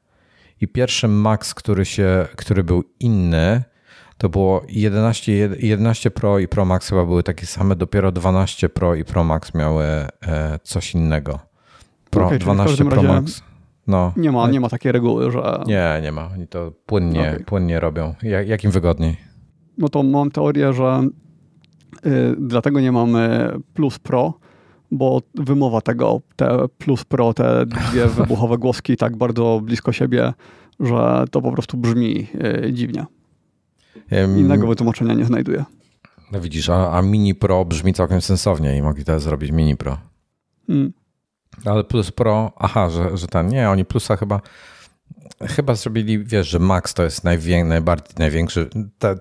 I pierwszy Max, który, się, który był inny, to było 11, 11 Pro i Pro Max chyba były takie same, dopiero 12 Pro i Pro Max miały e, coś innego. Pro, okay, 12 Pro Max. No. Nie ma, nie ma takiej reguły, że. Nie, nie ma. Oni to płynnie, okay. płynnie robią. Jak, jak im wygodniej. No to mam teorię, że y, dlatego nie mamy Plus Pro, bo wymowa tego, te Plus Pro, te dwie wybuchowe głoski tak bardzo blisko siebie, że to po prostu brzmi y, dziwnie. Innego wytłumaczenia nie znajduję. No widzisz, a, a Mini Pro brzmi całkiem sensownie i mogli teraz zrobić Mini Pro. Hmm. Ale Plus Pro, aha, że, że ten, nie, oni Plusa chyba chyba zrobili, wiesz, że Max to jest najwię, najbardziej, największy,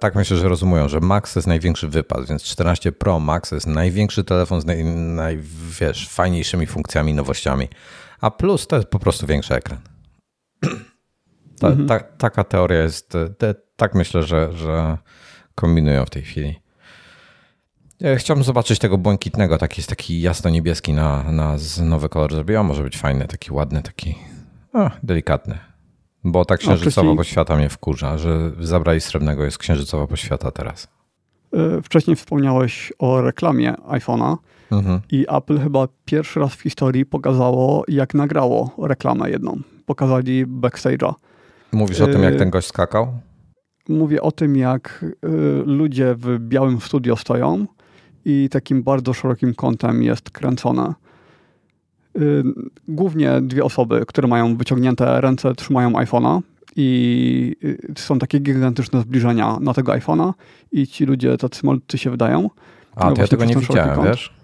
tak myślę, że rozumują, że Max to jest największy wypad, więc 14 Pro Max to jest największy telefon z naj, naj, wiesz, fajniejszymi funkcjami, nowościami, a Plus to jest po prostu większy ekran. Ta, mhm. ta, taka teoria jest, te, tak myślę, że, że kombinują w tej chwili. Chciałbym zobaczyć tego błękitnego, taki jest taki jasno-niebieski na, na nowy kolor zrobiłem. Może być fajny, taki ładny, taki o, delikatny. Bo tak księżycowa wcześniej... poświata mnie wkurza, że zabrali srebrnego, jest księżycowa poświata teraz. E, wcześniej wspomniałeś o reklamie iPhone'a mhm. i Apple chyba pierwszy raz w historii pokazało, jak nagrało reklamę jedną. Pokazali backstage'a. Mówisz o tym, jak e, ten gość skakał? Mówię o tym, jak e, ludzie w białym studio stoją i takim bardzo szerokim kątem jest kręcone. Y, głównie dwie osoby, które mają wyciągnięte ręce, trzymają iPhone'a i y, są takie gigantyczne zbliżenia na tego iPhone'a i ci ludzie tacy malutcy się wydają. A, to ja tego nie widziałem, wiesz?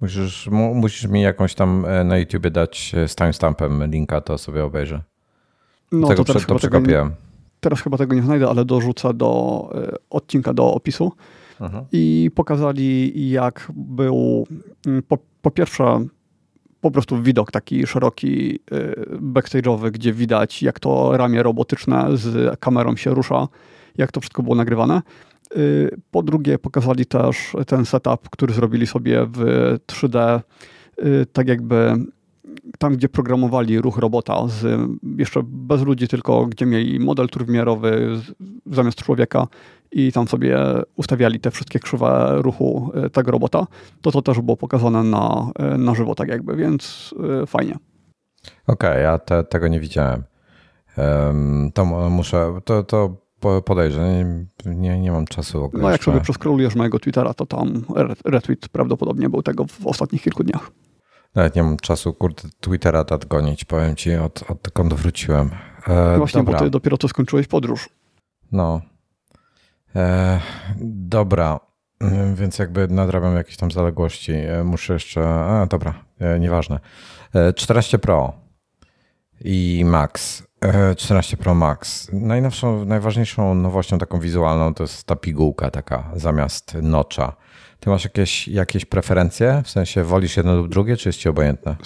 Musisz, musisz mi jakąś tam e, na YouTubie dać e, z timestampem linka, to sobie obejrzę. No tego to teraz, tego teraz chyba tego nie znajdę, ale dorzucę do y, odcinka do opisu. Aha. I pokazali, jak był mm, po, po pierwsze po prostu widok taki szeroki, y, backstage'owy, gdzie widać, jak to ramię robotyczne z kamerą się rusza, jak to wszystko było nagrywane. Y, po drugie, pokazali też ten setup, który zrobili sobie w 3D, y, tak jakby tam, gdzie programowali ruch robota, z, jeszcze bez ludzi, tylko gdzie mieli model trójwymiarowy zamiast człowieka i tam sobie ustawiali te wszystkie krzywe ruchu e, tego robota, to to też było pokazane na, e, na żywo tak jakby, więc e, fajnie. Okej, okay, ja te, tego nie widziałem. Um, to muszę, to, to podejrzę, nie, nie, mam czasu. No jak sobie przeskrolujesz mojego Twittera, to tam retweet prawdopodobnie był tego w ostatnich kilku dniach. Nawet nie mam czasu, kurde, Twittera nadgonić, powiem ci, od, odkąd wróciłem. E, Właśnie, dobra. bo ty dopiero co skończyłeś podróż. No. E, dobra, mm, więc jakby nadrabiam jakieś tam zaległości. E, muszę jeszcze, a dobra, e, nieważne. 14 e, Pro i Max. 14 Pro Max. Najnowszą, najważniejszą nowością taką wizualną to jest ta pigułka taka zamiast nocza. Ty masz jakieś, jakieś preferencje? W sensie wolisz jedno lub drugie, czy jest ci obojętne?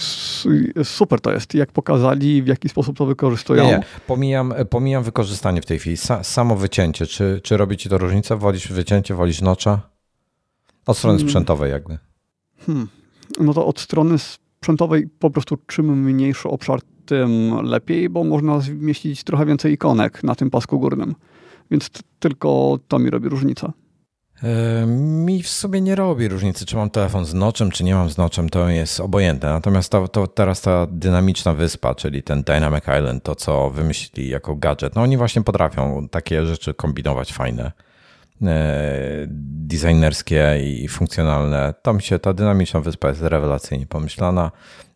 Super to jest. Jak pokazali, w jaki sposób to wykorzystują. Nie, nie. Pomijam, pomijam wykorzystanie w tej chwili. Sa, samo wycięcie. Czy, czy robi ci to różnicę? Wolisz wycięcie, wolisz nocza? Od strony hmm. sprzętowej jakby. Hmm. No to od strony sprzętowej po prostu czym mniejszy obszar, tym lepiej, bo można zmieścić trochę więcej ikonek na tym pasku górnym. Więc tylko to mi robi różnicę. Mi w sumie nie robi różnicy, czy mam telefon z noczem, czy nie mam z noczem, to jest obojętne. Natomiast to, to teraz ta dynamiczna wyspa, czyli ten Dynamic Island, to co wymyślili jako gadżet, no oni właśnie potrafią takie rzeczy kombinować fajne, e, designerskie i funkcjonalne. To mi się ta dynamiczna wyspa jest rewelacyjnie pomyślana.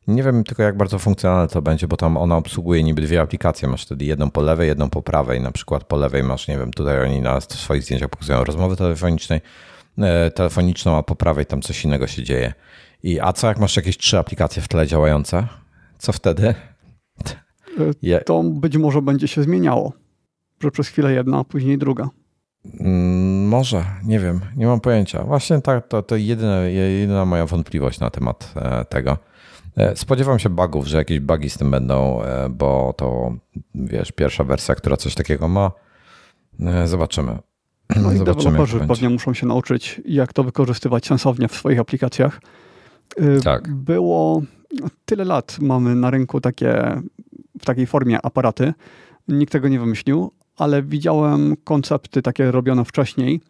Nie wiem tylko, jak bardzo funkcjonalne to będzie, bo tam ona obsługuje niby dwie aplikacje. Masz wtedy jedną po lewej, jedną po prawej. Na przykład po lewej masz, nie wiem, tutaj oni na swoich zdjęciach pokazują rozmowy telefonicznej, e, telefoniczną, a po prawej tam coś innego się dzieje. I a co jak masz jakieś trzy aplikacje w tle działające? Co wtedy? Je... To być może będzie się zmieniało, że przez chwilę jedna, a później druga. Mm, może, nie wiem, nie mam pojęcia. Właśnie tak, to, to jedyna, jedyna moja wątpliwość na temat e, tego. E, spodziewam się bugów, że jakieś bugi z tym będą, e, bo to wiesz, pierwsza wersja, która coś takiego ma. E, zobaczymy. No i deweloperzy pewnie muszą się nauczyć, jak to wykorzystywać sensownie w swoich aplikacjach. Tak. Było tyle lat mamy na rynku takie w takiej formie aparaty. Nikt tego nie wymyślił, ale widziałem koncepty takie robione wcześniej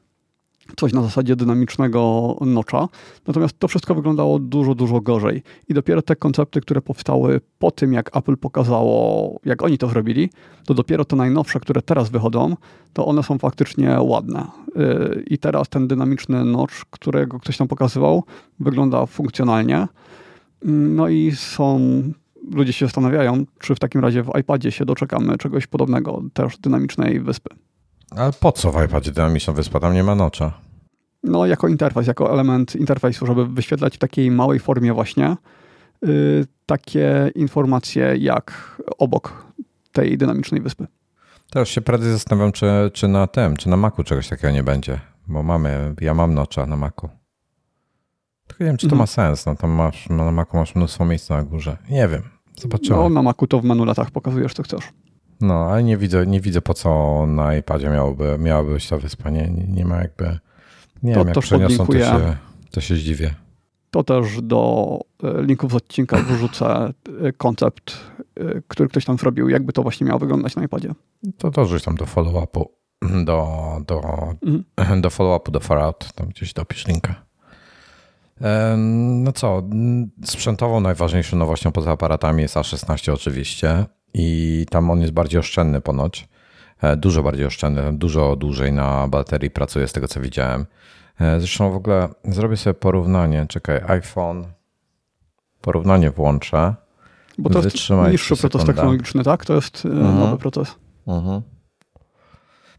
coś na zasadzie dynamicznego nocza. Natomiast to wszystko wyglądało dużo, dużo gorzej. I dopiero te koncepty, które powstały po tym, jak Apple pokazało, jak oni to zrobili, to dopiero te najnowsze, które teraz wychodzą, to one są faktycznie ładne. Y, I teraz ten dynamiczny nocz, którego ktoś tam pokazywał, wygląda funkcjonalnie. No i są ludzie się zastanawiają, czy w takim razie w iPadzie się doczekamy czegoś podobnego, też dynamicznej wyspy. Ale po co w iPadzie dynamiczna wyspa? Tam nie ma nocza. No, jako interfejs, jako element interfejsu, żeby wyświetlać w takiej małej formie właśnie yy, takie informacje jak obok tej dynamicznej wyspy. Teraz się prędzej zastanawiam, czy, czy na tym, czy na Macu czegoś takiego nie będzie, bo mamy, ja mam nocza na Macu. Tylko nie wiem, czy to mhm. ma sens. No, tam masz, na Macu masz mnóstwo miejsca na górze. Nie wiem, zobaczymy. No, na Macu to w menu latach pokazujesz, co chcesz. No, ale nie widzę, nie widzę po co na iPadzie miałoby, miałaby być ta wyspa. Nie, nie, ma jakby. Nie to wiem, jak przeniosą, to się, to się zdziwię. To też do e, linków z odcinka wrzucę e, koncept, e, który ktoś tam zrobił, jakby to właśnie miało wyglądać na iPadzie. To dorzuć tam do follow-upu, do, do, mhm. do follow-upu, do far-out, tam gdzieś dopisz linka. No co, sprzętową najważniejszą nowością poza aparatami jest A16 oczywiście i tam on jest bardziej oszczędny ponoć. E, dużo bardziej oszczędny, dużo dłużej na baterii pracuje z tego co widziałem. E, zresztą w ogóle zrobię sobie porównanie. Czekaj, iPhone. Porównanie włączę. Bo to jest niższy proces technologiczny, tak? To jest e. Mhm. nowy proces. Mhm.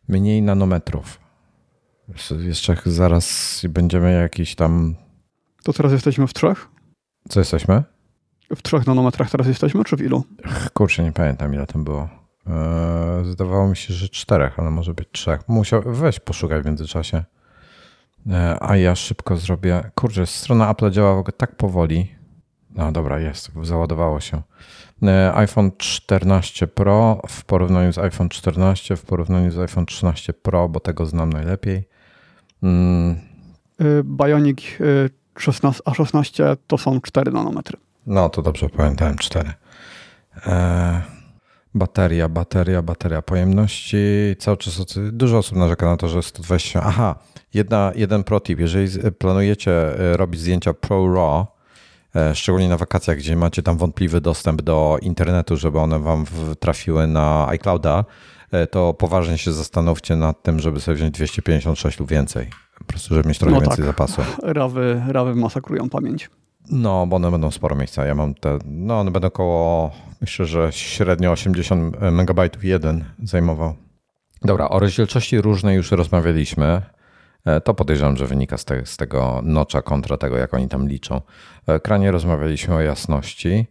Mniej nanometrów. Jeszcze zaraz będziemy jakiś tam. To teraz jesteśmy w trzech? Co jesteśmy? W trzech nanometrach teraz jesteśmy, czy w ilu? Kurczę, nie pamiętam ile tam było. Eee, zdawało mi się, że czterech, ale może być trzech. Musiał weź poszukać w międzyczasie. Eee, a ja szybko zrobię. Kurczę, strona Apple działa w ogóle tak powoli. No dobra, jest, załadowało się. Eee, iPhone 14 Pro w porównaniu z iPhone 14, w porównaniu z iPhone 13 Pro, bo tego znam najlepiej. Mm. Bionic 16, A16 to są 4 nanometry. No, to dobrze pamiętałem, 4. E, bateria, bateria, bateria pojemności. Cały czas dużo osób narzeka na to, że 120. Aha, jedna, jeden protip. Jeżeli planujecie e, robić zdjęcia Pro RAW, e, szczególnie na wakacjach, gdzie macie tam wątpliwy dostęp do internetu, żeby one wam trafiły na iClouda, to poważnie się zastanówcie nad tym, żeby sobie wziąć 256 lub więcej. Po prostu, żeby mieć trochę no więcej tak. zapasu. Rawy, rawy masakrują pamięć. No, bo one będą sporo miejsca. Ja mam te, no one będą około, myślę, że średnio 80 megabajtów jeden zajmował. Dobra, o rozdzielczości różnej już rozmawialiśmy. E, to podejrzewam, że wynika z, te, z tego nocza kontra tego, jak oni tam liczą. W ekranie rozmawialiśmy o jasności.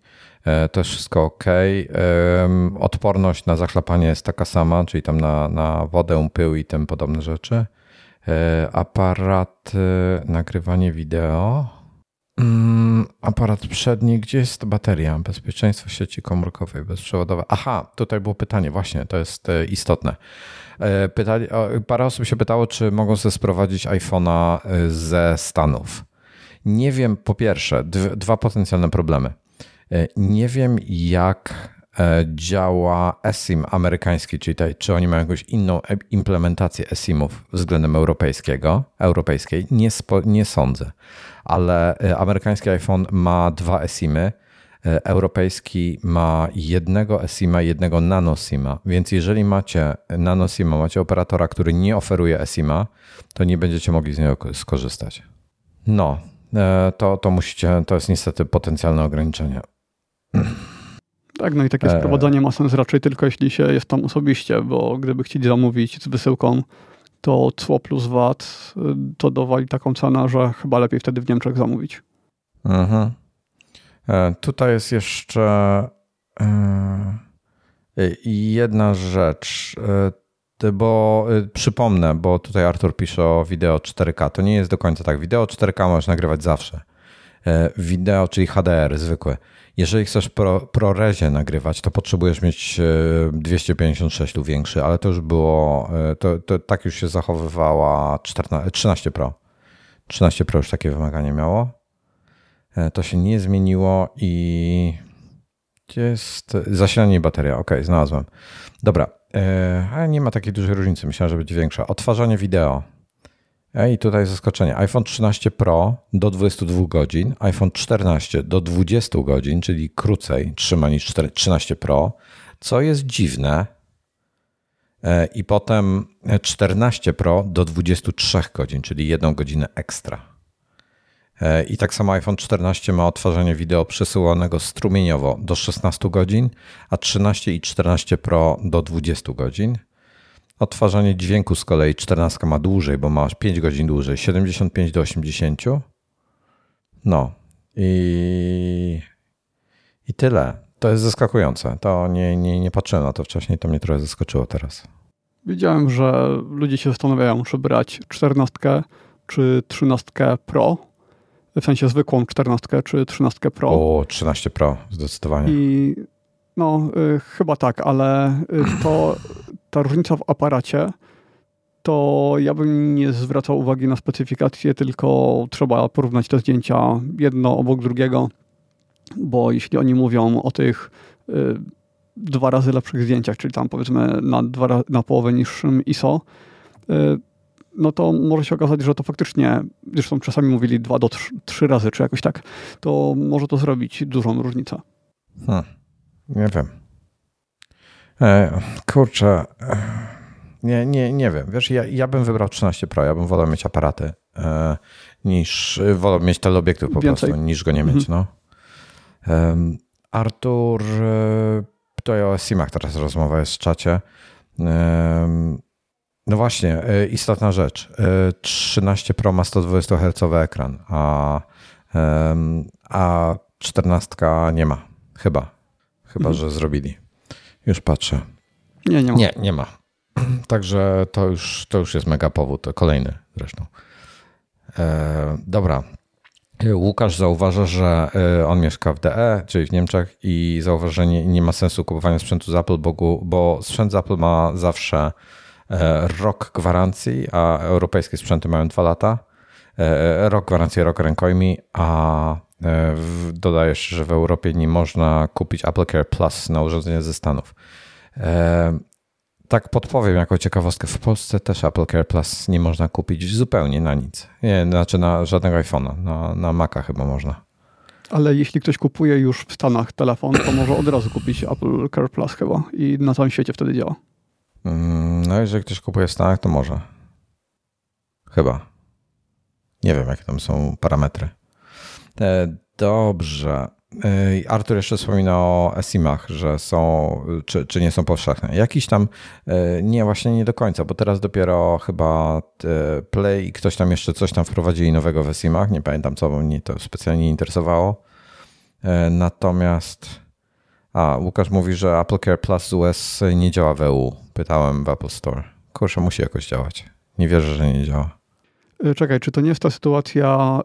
E, to jest wszystko ok. Odporność na zachlapanie jest taka sama, czyli tam na, na wodę, pył i tym podobne rzeczy. E, aparat, nagrywanie wideo. Mm, aparat przedni, gdzie jest bateria? Bezpieczeństwo sieci komórkowej, bezprzewodowe. Aha, tutaj było pytanie, właśnie, to jest istotne. E, pytali, parę osób się pytało, czy mogą sobie sprowadzić iPhone'a e, ze Stanów. Nie wiem, po pierwsze, dwa potencjalne problemy. E, nie wiem, jak działa eSIM amerykański, czyli tutaj, czy oni mają jakąś inną implementację eSIMów względem europejskiego, europejskiej. Nie, spo, nie sądzę, ale amerykański iPhone ma dwa eSIMy E, europejski ma jednego eSIMa, jednego nanosima, więc jeżeli macie nanosima, macie operatora, który nie oferuje eSIMa, to nie będziecie mogli z niego skorzystać. No, e, to, to musicie, to jest niestety potencjalne ograniczenie. Tak, no i takie sprowadzanie ma sens raczej tylko jeśli się jest tam osobiście, bo gdyby chcieli zamówić z wysyłką, to cło plus VAT to dowali taką cenę, że chyba lepiej wtedy w Niemczech zamówić. Mhm. E, tutaj jest jeszcze e, jedna rzecz, e, bo przypomnę, bo tutaj Artur pisze o wideo 4K. To nie jest do końca tak. Wideo 4K możesz nagrywać zawsze. Wideo, czyli HDR zwykłe. Jeżeli chcesz pro, ProRezie nagrywać, to potrzebujesz mieć 256 lub większy, ale to już było, to, to tak już się zachowywała 14, 13 Pro. 13 Pro już takie wymaganie miało. E, to się nie zmieniło i gdzie jest zasilanie i bateria? Ok, znalazłem. Dobra, e, ale nie ma takiej dużej różnicy. Myślałem, że będzie większa. Odtwarzanie wideo. E, I tutaj zaskoczenie. iPhone 13 Pro do 22 godzin, iPhone 14 do 20 godzin, czyli krócej trzyma niż 13 Pro, co jest dziwne. I potem 14 Pro do 23 godzin, czyli jedną godzinę ekstra. E, I tak samo iPhone 14 ma odtwarzanie wideo przesyłanego strumieniowo do 16 godzin, a 13 i 14 Pro do 20 godzin. Odtwarzanie dźwięku z kolei 14 ma dłużej, bo ma 5 godzin dłużej, 75 do 80. No i, i tyle. To jest zaskakujące. To nie, nie, nie patrzyłem na to wcześniej, to mnie trochę zaskoczyło teraz. Widziałem, że ludzie się zastanawiają, czy brać 14 czy 13 Pro w sensie zwykłą 14 czy 13 Pro. O, 13 Pro, zdecydowanie. I no, y, chyba tak, ale y, to ta różnica w aparacie, to ja bym nie zwracał uwagi na specyfikację, tylko trzeba porównać te zdjęcia jedno obok drugiego, bo jeśli oni mówią o tych y, dwa razy lepszych zdjęciach, czyli tam powiedzmy na, dwa, na połowę niższym ISO, y, no to może się okazać, że to faktycznie, zresztą czasami mówili dwa do trzy razy, czy jakoś tak, to może to zrobić dużą różnicę. Hmm. Nie wiem. E, kurczę, e, nie, nie, nie wiem. Wiesz, ja, ja bym wybrał 13 Pro, ja bym wolał mieć aparaty e, niż, wolał mieć teleobiektyw po Więcej. prostu, niż go nie mieć, mhm. no. Artur, e, tutaj o SIM-ach teraz rozmowa jest w czacie. No właśnie, e, istotna rzecz. 13 e, Pro ma 120 Hz ekran, a, a 14 nie ma. Chyba. Chyba, mhm. że zrobili. Już patrzę. Nie, nie ma. Nie, nie ma. Także to już, to już jest mega powód. Kolejny zresztą. E, dobra. Łukasz zauważa, że on mieszka w DE, czyli w Niemczech i zauważa, że nie, nie ma sensu kupowania sprzętu z Apple, bo, bo sprzęt z Apple ma zawsze E, rok gwarancji, a europejskie sprzęty mają dwa lata. E, rok gwarancji, rok rękojmi, a e, dodajesz, że w Europie nie można kupić Apple Care Plus na urządzenie ze Stanów. Tak podpowiem jako ciekawostkę, w Polsce też Apple Care Plus nie można kupić zupełnie na nic. Nie, znaczy na żadnego iPhone'a, na, na Maca chyba można. Ale jeśli ktoś kupuje już w Stanach telefon, to może od razu kupić Apple Care Plus chyba i na całym świecie wtedy działa. Mm, no, jeżeli ktoś kupuje w Stanach, to może. Chyba. Nie wiem, jakie tam są parametry. dobrze. Artur jeszcze wspomina o esimach, że są, czy, czy nie są powszechne. Jakiś tam, nie, właśnie nie do końca, bo teraz dopiero chyba Play i ktoś tam jeszcze coś tam wprowadzili nowego w esimach. Nie pamiętam co, bo mnie to specjalnie interesowało. Natomiast, a Łukasz mówi, że Apple Care Plus z US nie działa w EU. Pytałem w Apple Store. Kurczę, musi jakoś działać. Nie wierzę, że nie działa. Czekaj, czy to nie jest ta sytuacja,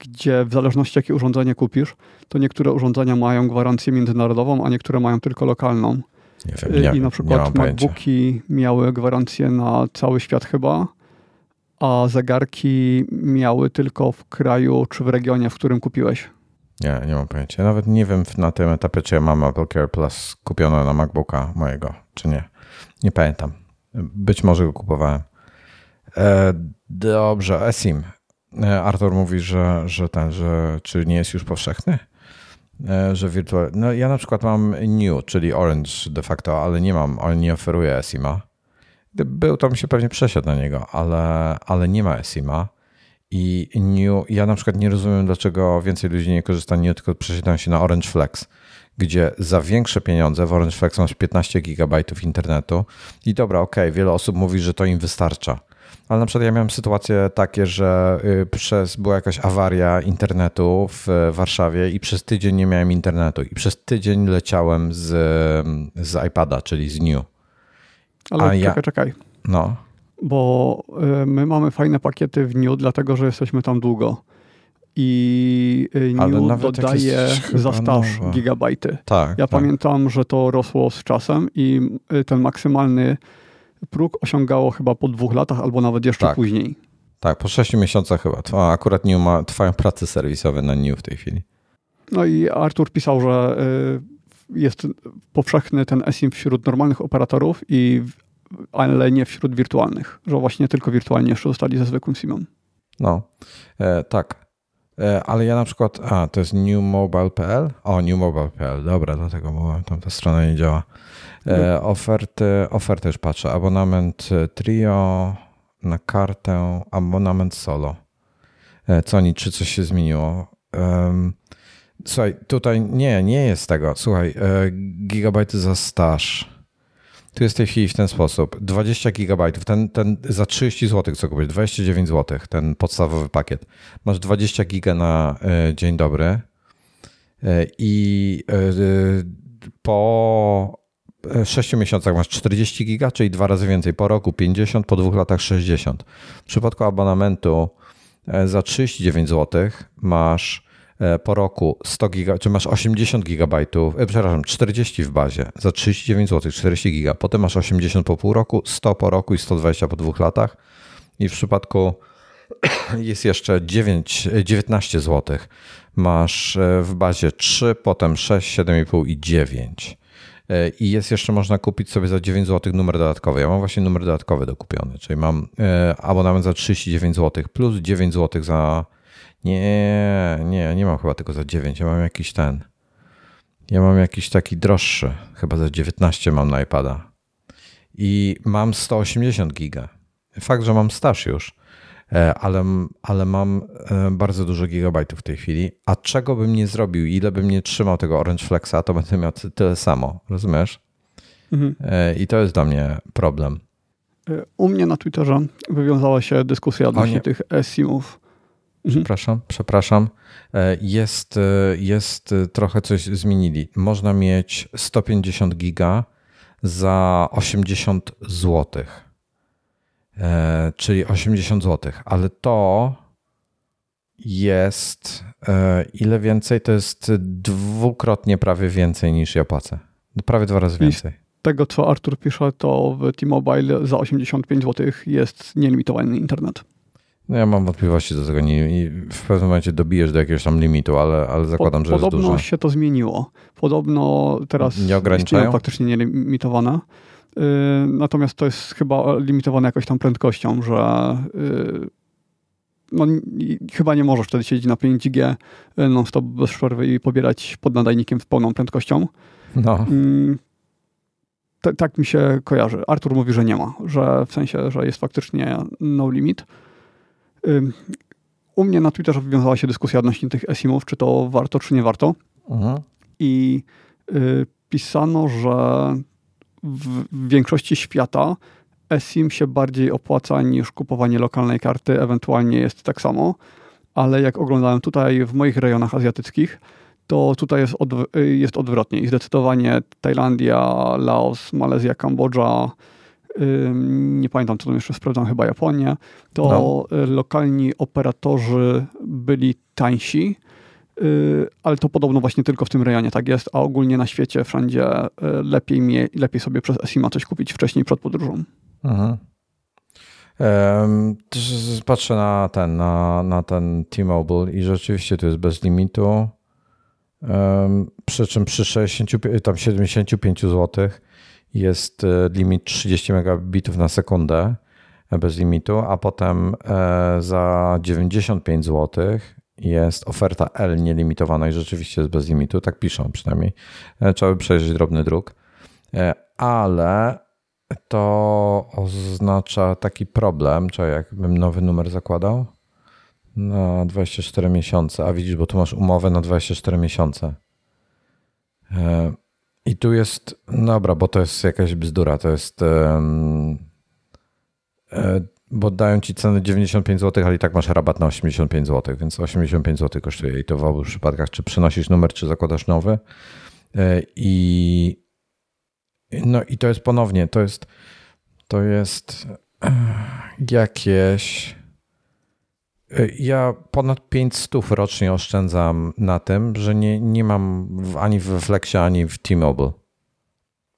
gdzie w zależności jakie urządzenie kupisz, to niektóre urządzenia mają gwarancję międzynarodową, a niektóre mają tylko lokalną. Nie wiem, nie, I na przykład MacBooki miały gwarancję na cały świat chyba, a zegarki miały tylko w kraju czy w regionie, w którym kupiłeś. Nie, nie mam pojęcia. Nawet nie wiem na tym etapie, czy ja mam Apple Care Plus kupione na MacBooka mojego, czy nie. Nie pamiętam. Być może go kupowałem. E, dobrze, eSIM. E, Artur mówi, że, że ten, że czy nie jest już powszechny? E, że wirtual... No ja na przykład mam New, czyli Orange de facto, ale nie mam, on nie oferuje SIMA. Gdyby był, to bym się pewnie przesiadł na niego, ale, ale nie ma SIMA. I New, ja na przykład nie rozumiem, dlaczego więcej ludzi nie korzysta New, tylko przesiadają się na Orange Flex, gdzie za większe pieniądze w Orange Flex masz 15 GB internetu. I dobra, okej, okay, wiele osób mówi, że to im wystarcza ale na przykład ja miałem sytuacje takie, że y, przez, była jakaś awaria internetu w Warszawie i przez tydzień nie miałem internetu i przez tydzień leciałem z, z iPada, czyli z New. Ale A czekaj, ja... czekaj. No. Bo y, my mamy fajne pakiety w New, dlatego że jesteśmy tam długo. I y, New dodaje za staż nowe. gigabajty. Tak, ja tak. pamiętam, że to rosło z czasem i ten maksymalny próg osiągało chyba po dwóch latach albo nawet jeszcze tak. później. Tak, po sześciu miesiącach chyba. A akurat New ma, trwają prace serwisowe na New w tej chwili. No i Artur pisał, że y, jest powszechny ten eSIM wśród normalnych operatorów, i, ale nie wśród wirtualnych, że właśnie tylko wirtualnie jeszcze zostali ze zwykłym SIM-em. No, e, tak. E, ale ja na przykład, a to jest newmobile.pl? O, newmobile.pl, dobra, dlatego bo tam ta strona nie działa. E, oferty, oferty już patrzę. Abonament e, trio na kartę, abonament solo. E, co oni, czy coś się zmieniło? Słuchaj, tutaj nie, nie jest tego. Słuchaj, gigabajty za staż. Tu jest w tej chwili w ten sposób. 20 gigabajtów, ten, ten za 30 zł, co kupić, 29 zł, ten podstawowy pakiet. Masz 20 giga na dzień dobry i po 6 miesiącach masz 40 giga, czyli dwa razy więcej. Po roku 50, po dwóch latach 60. W przypadku abonamentu e, za 39 zł masz e, po roku 100 giga, czy masz 80 gigabajtów, e, przepraszam, 40 w bazie za 39 zł, 40 giga. Potem masz 80 po pół roku, 100 po roku i 120 po dwóch latach. I w przypadku jest jeszcze 9, 19 zł. Masz w bazie 3, potem 6, 7,5 i 9. E, i jest jeszcze można kupić sobie za 9 zł numer dodatkowy. Ja mam właśnie numer dodatkowy dokupiony, czyli mam e, abonament za 39 zł plus 9 zł za. Nie, nie, nie mam chyba tylko za 9. Ja mam jakiś ten. Ja mam jakiś taki droższy, chyba za 19 mam na iPada. I mam 180 giga. Fakt, że mam staż już E, ale, ale mam e, bardzo dużo gigabajtów w tej chwili. A czego bym nie zrobił, ile bym nie trzymał tego Orange Flexa, to będę miał tyle samo, rozumiesz? Mhm. E, I to jest dla mnie problem. U mnie na Twitterze wywiązała się dyskusja odnośnie tych eSIM-ów. Mhm. Przepraszam, przepraszam. Jest, jest trochę coś zmienili. Można mieć 150 giga za 80 złotych. E, czyli 80 zł, ale to jest e, ile więcej? To jest dwukrotnie prawie więcej niż ja płacę. Prawie dwa razy więcej. I tego, co Artur pisze, to w T-Mobile za 85 zł jest nielimitowany internet. No ja mam wątpliwości do tego i w pewnym momencie dobijesz do jakiegoś tam limitu, ale, ale zakładam, że jest dużo. Podobno się to zmieniło. Podobno teraz nie ograniczają faktycznie nielimitowane. Y, natomiast to jest chyba limitowane jakoś tam prędkością, że y, no, chyba nie możesz wtedy siedzieć na 5G y, non-stop bez przerwy i pobierać pod nadajnikiem z pełną prędkością. No. tak mi się kojarzy. Artur mówi, że nie ma, że w sensie, że jest faktycznie no limit. U mnie na Twitterze wywiązała się dyskusja odnośnie tych esimów, czy to warto, czy nie warto. Mhm. I y, pisano, że w, większości świata eSIM się bardziej opłaca niż kupowanie lokalnej karty, ewentualnie jest tak samo, ale jak oglądałem tutaj w moich rejonach azjatyckich, to tutaj jest, od, jest odwrotnie i zdecydowanie Tajlandia, Laos, Malezja, Kambodża, nie pamiętam co tam jeszcze sprawdzam, chyba Japonia, to no. lokalni operatorzy byli tańsi, y, ale to podobno właśnie tylko w tym rejonie tak jest, a ogólnie na świecie wszędzie y, lepiej, mie, lepiej sobie przez Esima coś kupić wcześniej przed podróżą. Mhm. Um, patrzę na ten, na, na ten T-Mobile i rzeczywiście to jest bez limitu. Um, przy czym przy 60, tam 75 zł jest e, limit 30 megabitów na sekundę e, bez limitu, a potem e, za 95 zł jest oferta L nielimitowana i rzeczywiście jest bez limitu, tak piszą przynajmniej. Trzeba by przejrzeć drobny druk. Ale to oznacza taki problem, czy jakbym nowy numer zakładał? Na 24 miesiące, a widzisz, bo tu masz umowę na 24 miesiące. E, I tu jest, dobra, bo to jest jakaś bzdura, to jest, um, bo dają ci cenę 95 zł, ale i tak masz rabat na 85 zł, więc 85 zł kosztuje i to w obu przypadkach, czy przynosisz numer, czy zakładasz nowy. E, I no i to jest ponownie, to jest, to jest jakieś. Ja ponad 500 rocznie oszczędzam na tym, że nie, nie mam ani w Flexie, ani w T-Mobile.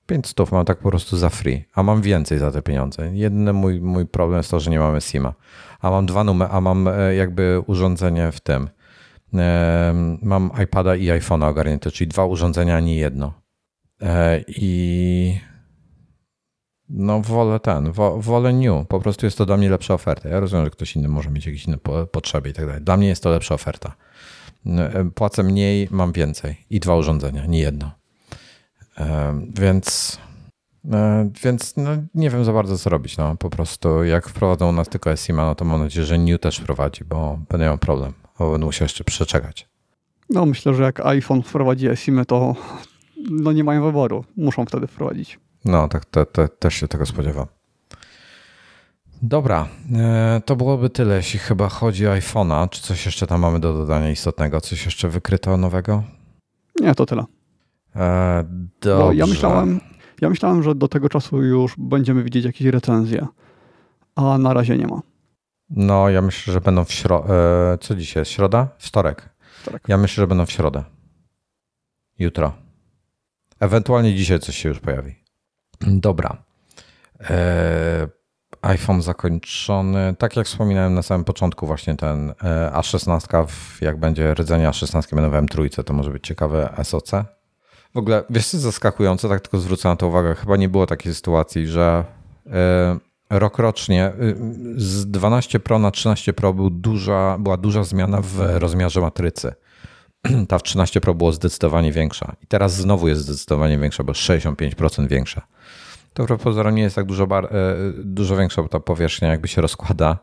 500 mam tak po prostu za free, a mam więcej za te pieniądze. Jedyny mój, mój problem jest to, że nie mamy SIMa. A mam dwa numery, a mam e, jakby urządzenie w tym. Mam iPada i iPhone'a ogarnięte, czyli dwa urządzenia, nie jedno. E, I no wolę ten, wolę new. Po prostu jest to dla mnie lepsza oferta. Ja rozumiem, że ktoś inny może mieć jakieś inne potrzeby i tak dalej. Dla mnie jest to lepsza oferta. E, płacę mniej, mam więcej i dwa urządzenia, nie jedno. E, więc więc no, nie wiem za bardzo, co robić. No, po prostu jak wprowadzą u nas tylko SIMA, no to mam nadzieję, że New też wprowadzi, bo będę miał problem, bo będę musiał jeszcze przeczekać. No myślę, że jak iPhone wprowadzi SIM, to no nie mają wyboru. Muszą wtedy wprowadzić. No, tak, to, to, też się tego spodziewam. Dobra, e, to byłoby tyle, jeśli chyba chodzi o iPhone'a. Czy coś jeszcze tam mamy do dodania istotnego? Coś jeszcze wykryto nowego? Nie, to tyle. E, dobrze. Bo ja myślałem, ja myślałem, że do tego czasu już będziemy widzieć jakieś recenzje, a na razie nie ma. No, ja myślę, że będą w środę. E, co dzisiaj jest? Środa? Wtorek. Wtorek. Ja myślę, że będą w środę. Jutro. Ewentualnie dzisiaj coś się już pojawi. Dobra. E, iPhone zakończony. Tak jak wspominałem na samym początku, właśnie ten e, A16, jak będzie rdzenie A16 będą w M3, to może być ciekawe SOC. W ogóle, wiesz co zaskakujące, tak tylko zwrócę na to uwagę, chyba nie było takiej sytuacji, że e, rok rocznie z 12 Pro na 13 Pro był duża, była duża zmiana w rozmiarze matrycy. ta w 13 Pro było zdecydowanie większa. I teraz znowu jest zdecydowanie większa, bo 65% większa. To wbrew pozorom nie jest tak dużo, bar, e, dużo większa, bo ta powierzchnia jakby się rozkłada,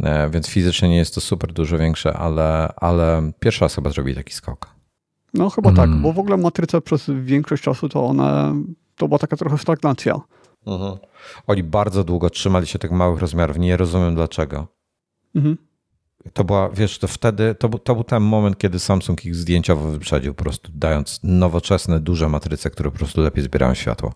e, więc fizycznie nie jest to super dużo większe, ale, ale pierwsza osoba zrobi taki skok. No chyba tak, mm. tak, bo w ogóle matryca przez większość czasu to one, to była taka trochę stagnacja. Mhm. Oni bardzo długo trzymali się tych małych rozmiarów, nie rozumiem dlaczego. Mhm. To była, wiesz, to wtedy, to, to był ten moment, kiedy Samsung ich zdjęciowo wyprzedził, po prostu dając nowoczesne, duże matryce, które po prostu lepiej zbierają światło.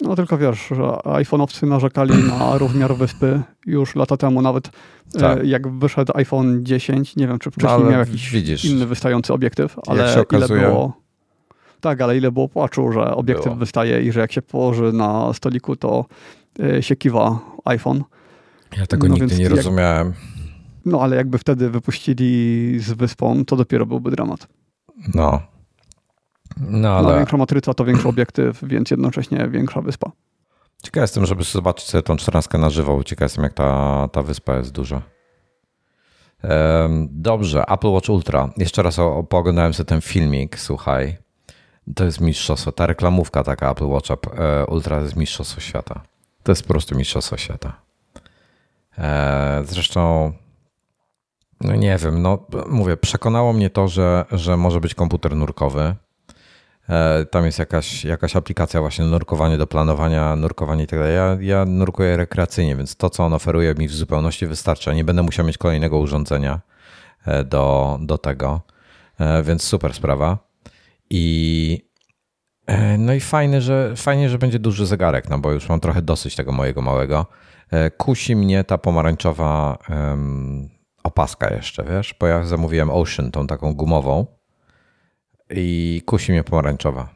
No tylko wiesz, że iPhone'owcy narzekali na rozmiar wyspy już lata temu, nawet e, tak. jak wyszedł iPhone 10, nie wiem, czy wcześniej no, miał jakiś widzisz, inny wystający obiektyw, ale ile było... Tak, ale ile było płaczu, że obiektyw było. wystaje i że jak się położy na stoliku, to e, się kiwa iPhone. Ja tego no nigdy nie jak... rozumiałem. No ale jakby wtedy wypuścili z wyspą, to dopiero byłby dramat. No. No, ale... Większa matryca to większy obiektyw, więc jednocześnie większa wyspa. Ciekaw jestem, żeby zobaczyć sobie tą 14 na żywo. Ciekaw jestem, jak ta, ta wyspa jest duża. Dobrze, Apple Watch Ultra. Jeszcze raz pooglądałem sobie ten filmik, słuchaj. To jest mistrzostwo. Ta reklamówka taka Apple Watch e, Ultra to jest mistrzostwo świata. To jest po prostu mistrzostwo świata. E, zresztą No nie wiem, no mówię, przekonało mnie to, że, że może być komputer nurkowy. E, tam jest jakaś, jakaś aplikacja właśnie nurkowanie do planowania, nurkowanie i tak. Ja, ja nurkuję rekreacyjnie, więc to, co on oferuje mi w zupełności wystarcza. Nie będę musiał mieć kolejnego urządzenia e, do, do tego, e, więc super sprawa. I no i fajnie, że, fajnie, że będzie duży zegarek, no bo już mam trochę dosyć tego mojego małego. Kusi mnie ta pomarańczowa opaska jeszcze, wiesz, bo ja zamówiłem Ocean, tą taką gumową i kusi mnie pomarańczowa.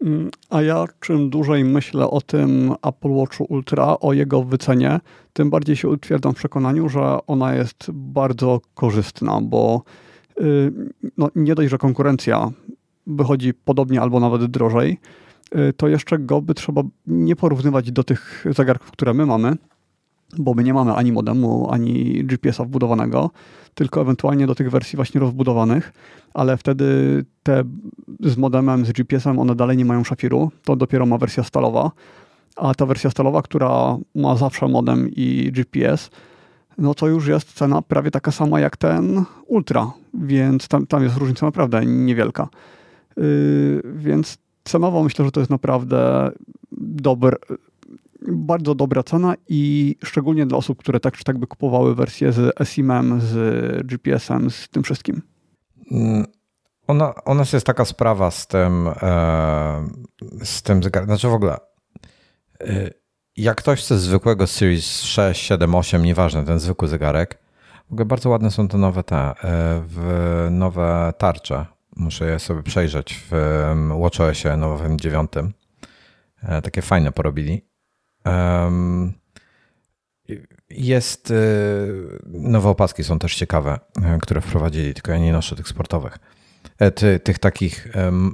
Mm, a ja czym dłużej myślę o tym Apple Watchu Ultra, o jego wycenie, tym bardziej się utwierdzam w przekonaniu, że ona jest bardzo korzystna, bo y, no, nie dość, że konkurencja wychodzi podobnie albo nawet drożej, y, to jeszcze go by trzeba nie porównywać do tych zegarków, które my mamy, bo my nie mamy ani modemu, ani GPS-a wbudowanego, tylko ewentualnie do tych wersji właśnie rozbudowanych, ale wtedy te z modemem, z GPS-em, one dalej nie mają szafiru, to dopiero ma wersja stalowa, a ta wersja stalowa, która ma zawsze modem i GPS, no to już jest cena prawie taka sama jak ten Ultra, więc tam, tam jest różnica naprawdę niewielka. Yy, więc cenowo myślę, że to jest naprawdę dobry, bardzo dobra cena i szczególnie dla osób, które tak czy tak by kupowały wersję z eSIM-em, z GPS-em, z tym wszystkim. Mm, ona, ona jest taka sprawa z tym, e, z tym zegarem. Znaczy w ogóle, e, jak ktoś chce zwykłego Series 6, 7, 8, nieważne, ten zwykły zegarek, w ogóle bardzo ładne są te nowe te, e, nowe tarcze. Muszę je sobie przejrzeć w WatchOSie nowym 9. Takie fajne porobili. Jest, y, nowe opaski są też ciekawe, y, które wprowadzili, tylko ja nie noszę tych sportowych. E, ty, tych takich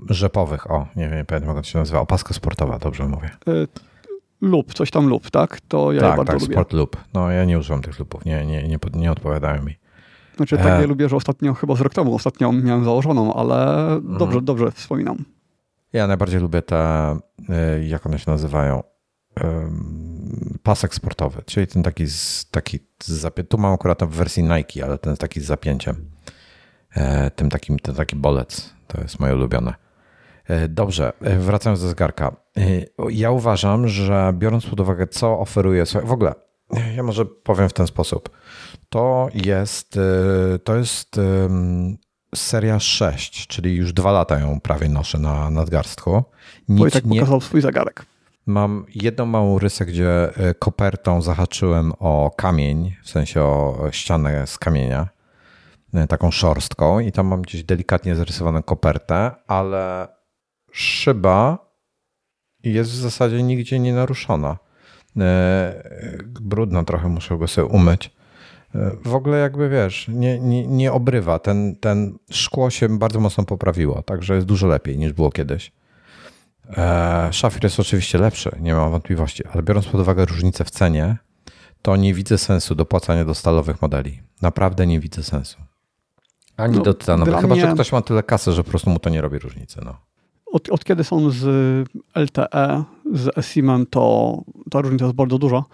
rzepowych, o, nie wiem, nie pamiętam jak to się nazywa, opaska sportowa, dobrze mówię. E, lub, coś tam lub, tak? To ja tak, bardzo tak, lubię. sport lub. No ja nie używam tych lupów, nie, nie, nie, nie odpowiadają mi. Znaczy tak, e... ja lubię, że ostatnio, chyba z rok temu ostatnio miałem założoną, ale dobrze, mhm. dobrze wspominam. Ja najbardziej lubię te, y, jak one się nazywają, pasek sportowy, czyli ten taki, z, taki z tu mam akurat w wersji Nike, ale ten taki z zapięciem, e, tym takim, ten taki bolec, to jest moje ulubione. E, dobrze, e, wracając do zegarka. Ja uważam, że biorąc pod uwagę, co oferuje, w ogóle, ja może powiem w ten sposób. To jest, to jest seria 6, czyli już dwa lata ją prawie noszę na nadgarstku. Nic Wojtek nie... pokazał swój zegarek. Mam jedną małą rysę, gdzie e, kopertą zahaczyłem o kamień, w sensie o ścianę z kamienia, e, taką szorstką i tam mam gdzieś delikatnie zarysowaną kopertę, ale szyba jest w zasadzie nigdzie nie naruszona. E, brudno trochę, muszę go sobie umyć. W ogóle jakby wiesz, nie, nie, nie obrywa. Ten, ten szkło się bardzo mocno poprawiło, także jest dużo lepiej niż było kiedyś. E, szafir jest oczywiście lepszy, nie mam wątpliwości, ale biorąc pod uwagę różnicę w cenie, to nie widzę sensu dopłacania do stalowych modeli. Naprawdę nie widzę sensu. Ani no, do tytanowych. Chyba, mnie... że ktoś ma tyle kasy, że po prostu mu to nie robi różnicy. No. Od, od kiedy są z LTE, z eSIM-em, to ta różnica jest bardzo duża.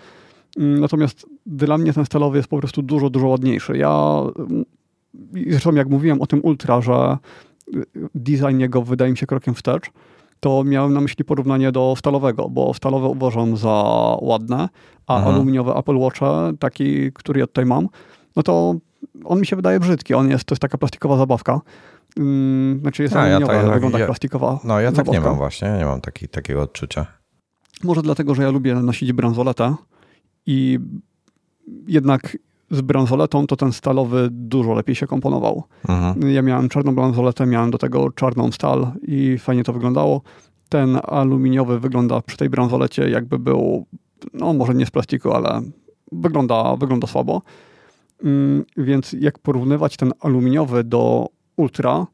Mm, natomiast dla mnie ten stalowy jest po prostu dużo, dużo ładniejszy. Ja zresztą jak mówiłem o tym Ultra, że design jego wydaje mi się krokiem wstecz, to miałem na myśli porównanie do stalowego, bo stalowe uważam za ładne, a Aha. aluminiowe Apple Watche, taki, który ja tutaj mam, no to on mi się wydaje brzydki. On jest, to jest taka plastikowa zabawka. Hmm, znaczy jest aluminiowa, ja tak, ale wygląda jak plastikowa No ja zabawka. tak nie mam właśnie, nie mam taki, takiego odczucia. Może dlatego, że ja lubię nosić bransoletę i jednak z bransoletą, to ten stalowy dużo lepiej się komponował. Mhm. Ja miałem czarną bransoletę, miałem do tego czarną stal i fajnie to wyglądało. Ten aluminiowy wygląda przy tej bransolecie jakby był, no może nie z plastiku, ale wygląda, wygląda słabo. Mm, więc jak porównywać ten aluminiowy do ultra,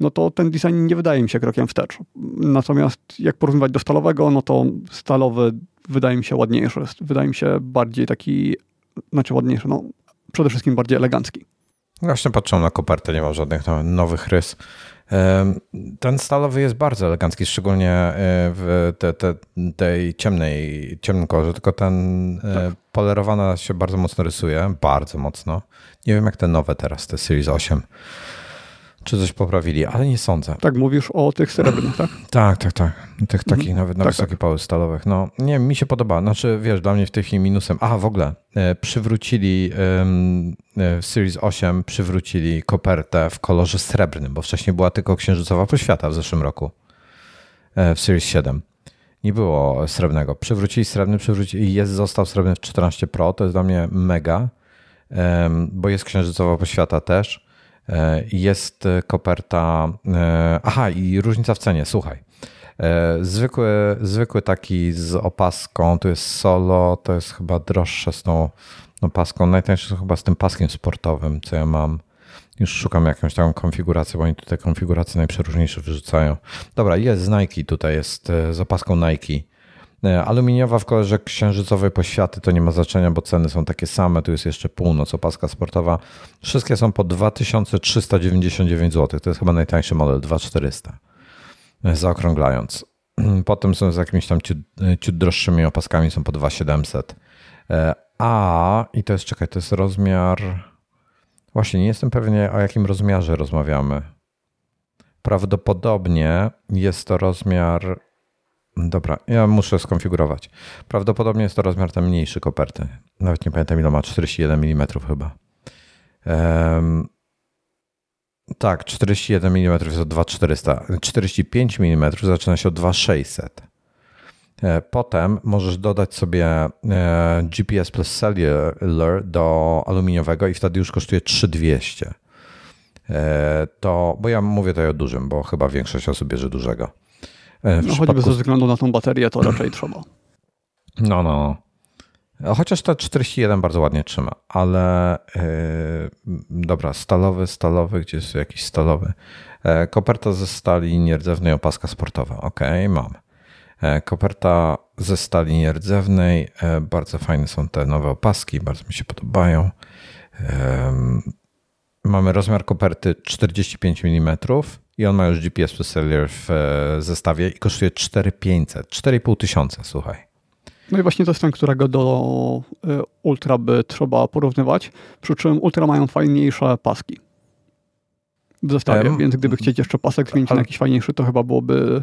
no to ten design nie wydaje mi się krokiem wstecz. Natomiast jak porównywać do stalowego, no to stalowy wydaje mi się ładniejszy. Wydaje mi się bardziej taki znaczy ładniejszy, no przede wszystkim bardziej elegancki. Właśnie patrzę na kopertę, nie ma żadnych nowych rys. Ten stalowy jest bardzo elegancki, szczególnie e, w te, te, tej ciemnej, ciemnym kolorze, tylko ten e, tak. polerowana się bardzo mocno rysuje, bardzo mocno. Nie wiem jak te nowe teraz, te Series 8 czy coś poprawili, ale nie sądzę. Tak, mówisz o tych srebrnych, tak? tak, tak, tak. Tych mhm. takich nawet na tak, wysokie tak. pały stalowych. No, nie, mi się podoba. Znaczy, wiesz, dla mnie w tej chwili minusem. A, w ogóle, e, przywrócili e, Series 8, przywrócili kopertę w kolorze srebrnym, bo wcześniej była tylko księżycowa poświata w zeszłym roku e, w Series 7. Nie było srebrnego. Przywrócili srebrny, przywrócili i jest, został srebrny w 14 Pro. To jest dla mnie mega, bo jest księżycowa poświata też. E, jest koperta. E, aha, i różnica w cenie, słuchaj. E, zwykły, zwykły taki z opaską, to jest solo, to jest chyba droższe z tą opaską. Najtańsze chyba z tym paskiem sportowym, co ja mam. Już szukam jakąś taką konfigurację, bo oni tutaj konfiguracje najprzeróżniejsze wyrzucają. Dobra, jest z Nike, tutaj jest z opaską Nike. E, aluminiowa w kolorze księżycowej poświaty to nie ma znaczenia, bo ceny są takie same. Tu jest jeszcze północ, opaska sportowa. Wszystkie są po 2399 zł. To jest chyba najtańszy model, 2400. E, zaokrąglając. Potem są z jakimiś tam ciut, e, ciut droższymi opaskami, są po 2700. A, i to jest, czekaj, to jest rozmiar. Właśnie, nie jestem pewien, o jakim rozmiarze rozmawiamy. Prawdopodobnie jest to rozmiar Dobra, ja muszę skonfigurować. Prawdopodobnie jest to rozmiar ten mniejszy koperty. Nawet nie pamiętam ile ma, 41 mm chyba. Um, tak, 41 mm jest od 2400. 45 mm zaczyna się od 2600. E, potem możesz dodać sobie e, GPS plus cellular do aluminiowego i wtedy już kosztuje 3200. E, to, bo ja mówię tutaj o dużym, bo chyba większość osób bierze dużego. E, w no przypadku... choćby ze względu na tą baterię to raczej trzeba. No, no. Chociaż ta 41 bardzo ładnie trzyma, ale yy, dobra, stalowy, stalowy, gdzie jest jakiś stalowy. E, koperta ze stali nierdzewnej, opaska sportowa. Ok, mam. E, koperta ze stali nierdzewnej. E, bardzo fajne są te nowe opaski, bardzo mi się podobają. Mamy rozmiar koperty 45 mm i on ma już GPS cellular w e, zestawie i kosztuje 4500, 4,5 tysiąca, słuchaj. No i właśnie to jest ten, którego do e, Ultra by trzeba porównywać, przy czym Ultra mają fajniejsze paski w zestawie, um, więc gdyby chcieć jeszcze pasek zmienić ale... na jakiś fajniejszy, to chyba byłoby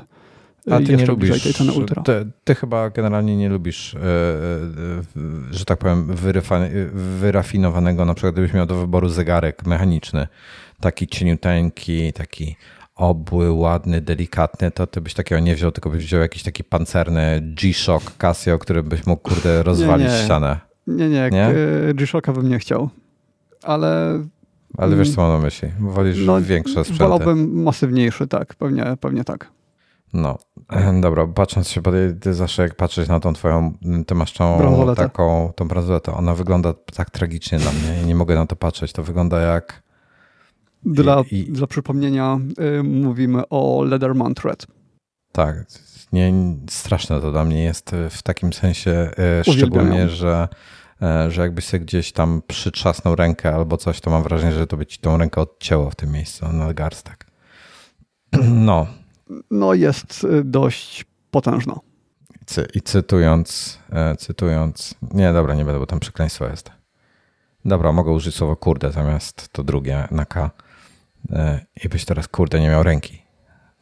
a ty nie lubisz, tej ceny Ultra. Ty, ty, chyba generalnie nie lubisz, e, że tak powiem, wyrafinowanego, na przykład gdybyś miał do wyboru zegarek mechaniczny, taki cieniuteńki, taki obły, ładny, delikatny, to ty byś takiego nie wziął, tylko byś wziął jakiś taki pancerny G-Shock Casio, który byś mógł, kurde, rozwalić nie, nie. ścianę. Nie, nie, nie? G-Shocka bym nie chciał, ale... Ale wiesz, co mam na myśli? Wolisz no, większe sprzęty. Wolałbym masywniejszy, tak, pewnie, pewnie tak. No, dobra, patrząc się, bo ty zawsze jak patrzeć na tą twoją, ty masz tą taką, tą bransoletę, ona wygląda tak tragicznie dla mnie i nie mogę na to patrzeć. To wygląda jak dla, I, dla przypomnienia y, mówimy o Leatherman Thread. Tak, nie, straszne to dla mnie jest w takim sensie, y, szczególnie, że, y, że jakbyś sobie gdzieś tam przytrzasnął rękę albo coś, to mam wrażenie, że to by ci tą rękę odcięło w tym miejscu na garstek. No. No jest y, dość potężna. I cytując, cytując, nie dobra, nie będę, bo tam przekleństwo jest. Dobra, mogę użyć słowa kurde zamiast to drugie na K. E, i byś teraz, kurde, nie miał ręki.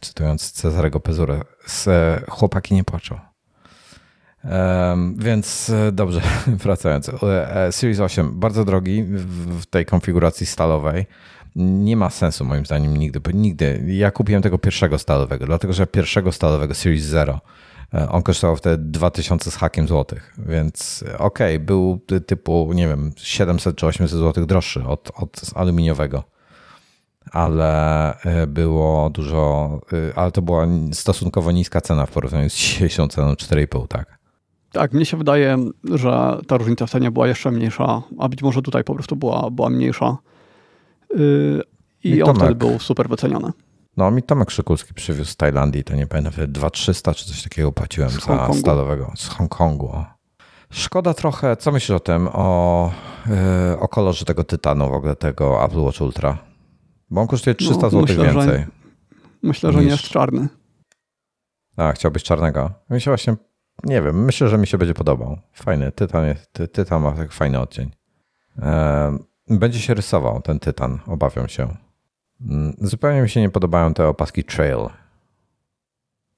Cytując Cezarego Pezurę, z e, chłopaki nie płaczą. Więc e, dobrze, wracając. Series 8 bardzo drogi w tej konfiguracji stalowej. Nie ma sensu moim zdaniem nigdy, bo nigdy. Ja kupiłem tego pierwszego stalowego, dlatego że pierwszego stalowego Series 0 on kosztował wtedy 2000 z hakiem złotych, więc okej, okay, był typu, nie wiem, 700 czy 800 złotych droższy od, od aluminiowego ale e, było dużo, e, ale to była stosunkowo niska cena w porównaniu z dzisiejszą ceną 4,5, tak? Tak, mnie się wydaje, że ta różnica w cenie była jeszcze mniejsza, a być może tutaj po prostu była, była mniejsza. Yy, I mi on Tomek, wtedy był super wyceniony. No, mi Tomek Szykulski przywiózł z Tajlandii, to nie pamiętam, 2300 czy coś takiego płaciłem z za stalowego, z Hongkongu. Szkoda trochę, co myślisz o tym, o, yy, o kolorze tego tytanu w ogóle, tego Apple Watch Ultra? Bo on kosztuje 300 no, zł więcej. Że, Myślę, że niż... nie jest czarny. A, chciałbyś czarnego? Mi się właśnie, nie wiem, myślę, że mi się będzie podobał. Fajny, tytan, jest, ty, tytan ma tak fajny odcień. będzie się rysował ten tytan, obawiam się. Mm, zupełnie mi się nie podobają te opaski trail.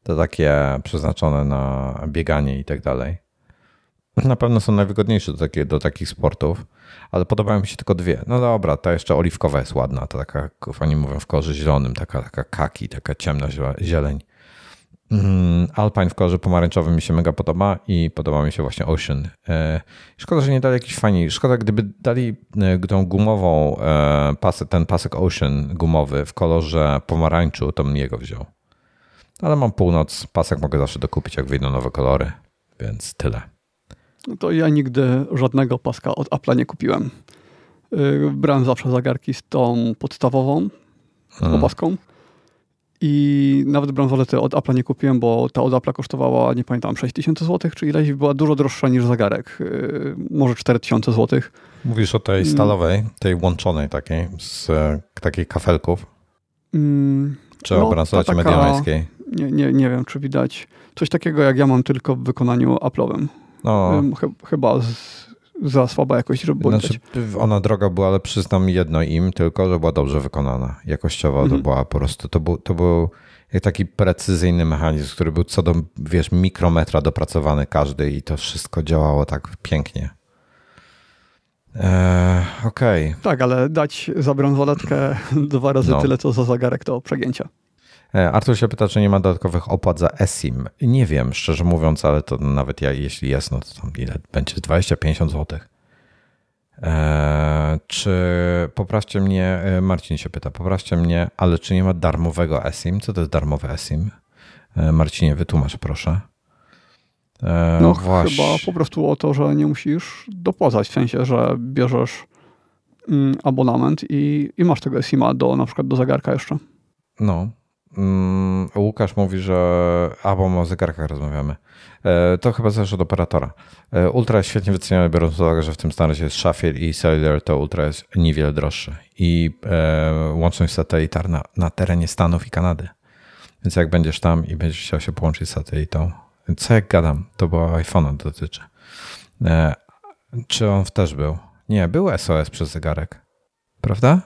To takie przeznaczone na bieganie i tak dalej. Na pewno są najwygodniejsze do, takie, do takich sportów, ale podobają mi się tylko dwie. No dobra, ta jeszcze oliwkowa jest ładna, to taka, oni mówią w kolorze zielonym, taka, taka kaki, taka ciemna zieleń. Mm, Alpine w kolorze pomarańczowym mi się mega podoba i podoba mi się właśnie Ocean. E, szkoda, że nie dali jakiś fajny. Szkoda, gdyby dali e, tą gumową e, pasek, ten pasek Ocean gumowy w kolorze pomarańczu, to bym jego wziął. Ale mam północ, pasek mogę zawsze dokupić, jak wyjdą nowe kolory, więc tyle. No to ja nigdy żadnego paska od Apple'a nie kupiłem. Brałem zawsze zagarki z tą podstawową hmm. opaską. I nawet bransolety od Apple'a nie kupiłem, bo ta od Apple'a kosztowała, nie pamiętam, 6000 zł, czy ileś była dużo droższa niż zegarek. Yy, może 4000 zł. Mówisz o tej stalowej, tej łączonej takiej, z e, takich kafelków? Mm, czy no, o bransolecie mediańskiej? Nie, nie, nie wiem, czy widać. Coś takiego, jak ja mam tylko w wykonaniu Apple'owym. No. Chyba z za słaba jakość, żeby było znaczy, Ona droga była, ale przyznam jedno im tylko, że była dobrze wykonana. Jakościowo mhm. to była po prostu, to był, to był taki precyzyjny mechanizm, który był co do, wiesz, mikrometra dopracowany każdy i to wszystko działało tak pięknie. Eee, Okej. Okay. Tak, ale dać za bransoletkę dwa razy no. tyle, co za zegarek, to przegięcia. E, Artur się pyta, czy nie ma dodatkowych opłat za eSIM. Nie wiem, szczerze mówiąc, ale to nawet ja, jeśli jest, no to tam ile będzie? 20-50 zł. Eee, czy poprawcie mnie, e, Marcin się pyta, poprawcie mnie, ale czy nie ma darmowego eSIM? Co to jest darmowe eSIM? E, Marcinie, wytłumacz proszę. Eee, no właśnie. chyba po prostu o to, że nie musisz dopłacać, w sensie, że bierzesz mm, abonament i, i masz tego eSIMa do na przykład do zegarka jeszcze. No, Mm, Łukasz mówi, że. A, bo o zegarkach rozmawiamy. E, to chyba zależy od operatora. E, Ultra świetnie wyceniony, biorąc pod uwagę, że w tym standardzie jest Shafir i Cellular, to Ultra jest niewiele droższy. I e, łączność satelitarna na terenie Stanów i Kanady. Więc jak będziesz tam i będziesz chciał się połączyć z satelitą, co jak gadam, to było iPhone'a dotyczy. Czy on też był? Nie, był SOS przez zegarek. Prawda?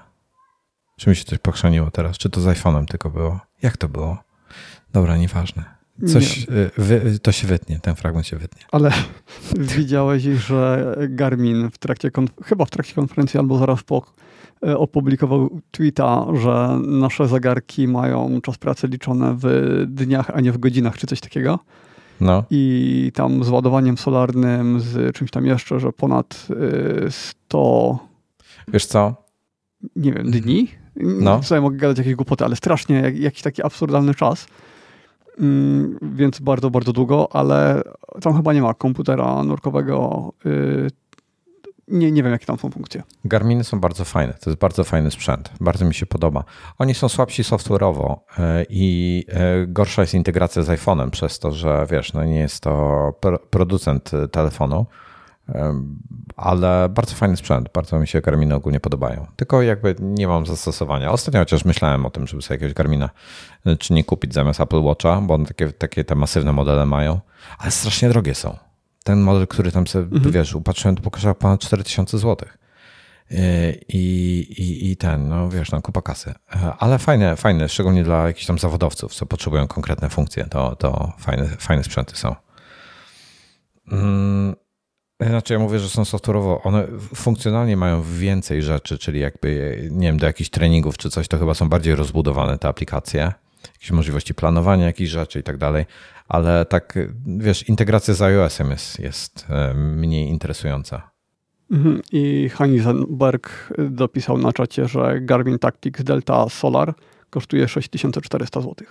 Czy mi się coś pochrzaniło teraz? Czy to z iPhone'em tylko było? Jak to było? Dobra, nieważne. Coś, nie. wy, to się wytnie, ten fragment się wytnie. Ale widziałeś, że Garmin w trakcie, chyba w trakcie konferencji albo zaraz po e, opublikował tweeta, że nasze zegarki mają czas pracy liczone w dniach, a nie w godzinach, czy coś takiego. No. I tam z ładowaniem solarnym, z czymś tam jeszcze, że ponad 100... E, Wiesz co? Nie wiem, dni? No. Sobie mogę gadać jakieś głupoty, ale strasznie, jak, jakiś taki absurdalny czas. Mm, więc bardzo, bardzo długo, ale tam chyba nie ma komputera nurkowego. Y, nie, nie wiem, jakie tam są funkcje. Garminy są bardzo fajne. To jest bardzo fajny sprzęt. Bardzo mi się podoba. Oni są słabsi software'owo y, i y, gorsza jest integracja z iPhone'em przez to, że wiesz, no nie jest to producent telefonu ale bardzo fajny sprzęt, bardzo mi się Garminy ogólnie podobają. Tylko jakby nie mam zastosowania. Ostatnio chociaż myślałem o tym, żeby sobie jakiegoś Garmina e, czy nie kupić zamiast Apple Watcha, bo one takie, takie te masywne modele mają, ale strasznie drogie są. Ten model, który tam sobie, mhm. wiesz, upatrzyłem, to pokazał ponad 4000 zł. E, I, i, I ten, no wiesz, no kupa kasy. E, ale fajne, fajne, szczególnie dla jakichś tam zawodowców, co potrzebują konkretne funkcje, to, to fajne, fajne sprzęty są. Mm, znaczy ja mówię, że są software'owo, one funkcjonalnie mają więcej rzeczy, czyli jakby, nie wiem, do jakichś treningów czy coś, to chyba są bardziej rozbudowane te aplikacje, jakieś możliwości planowania jakichś rzeczy i tak dalej, ale tak, wiesz, integracja z iOS-em jest, jest e, mniej interesująca. Mhm. I Heisenberg dopisał na czacie, że Garmin Tactics Delta Solar kosztuje 6400 zł.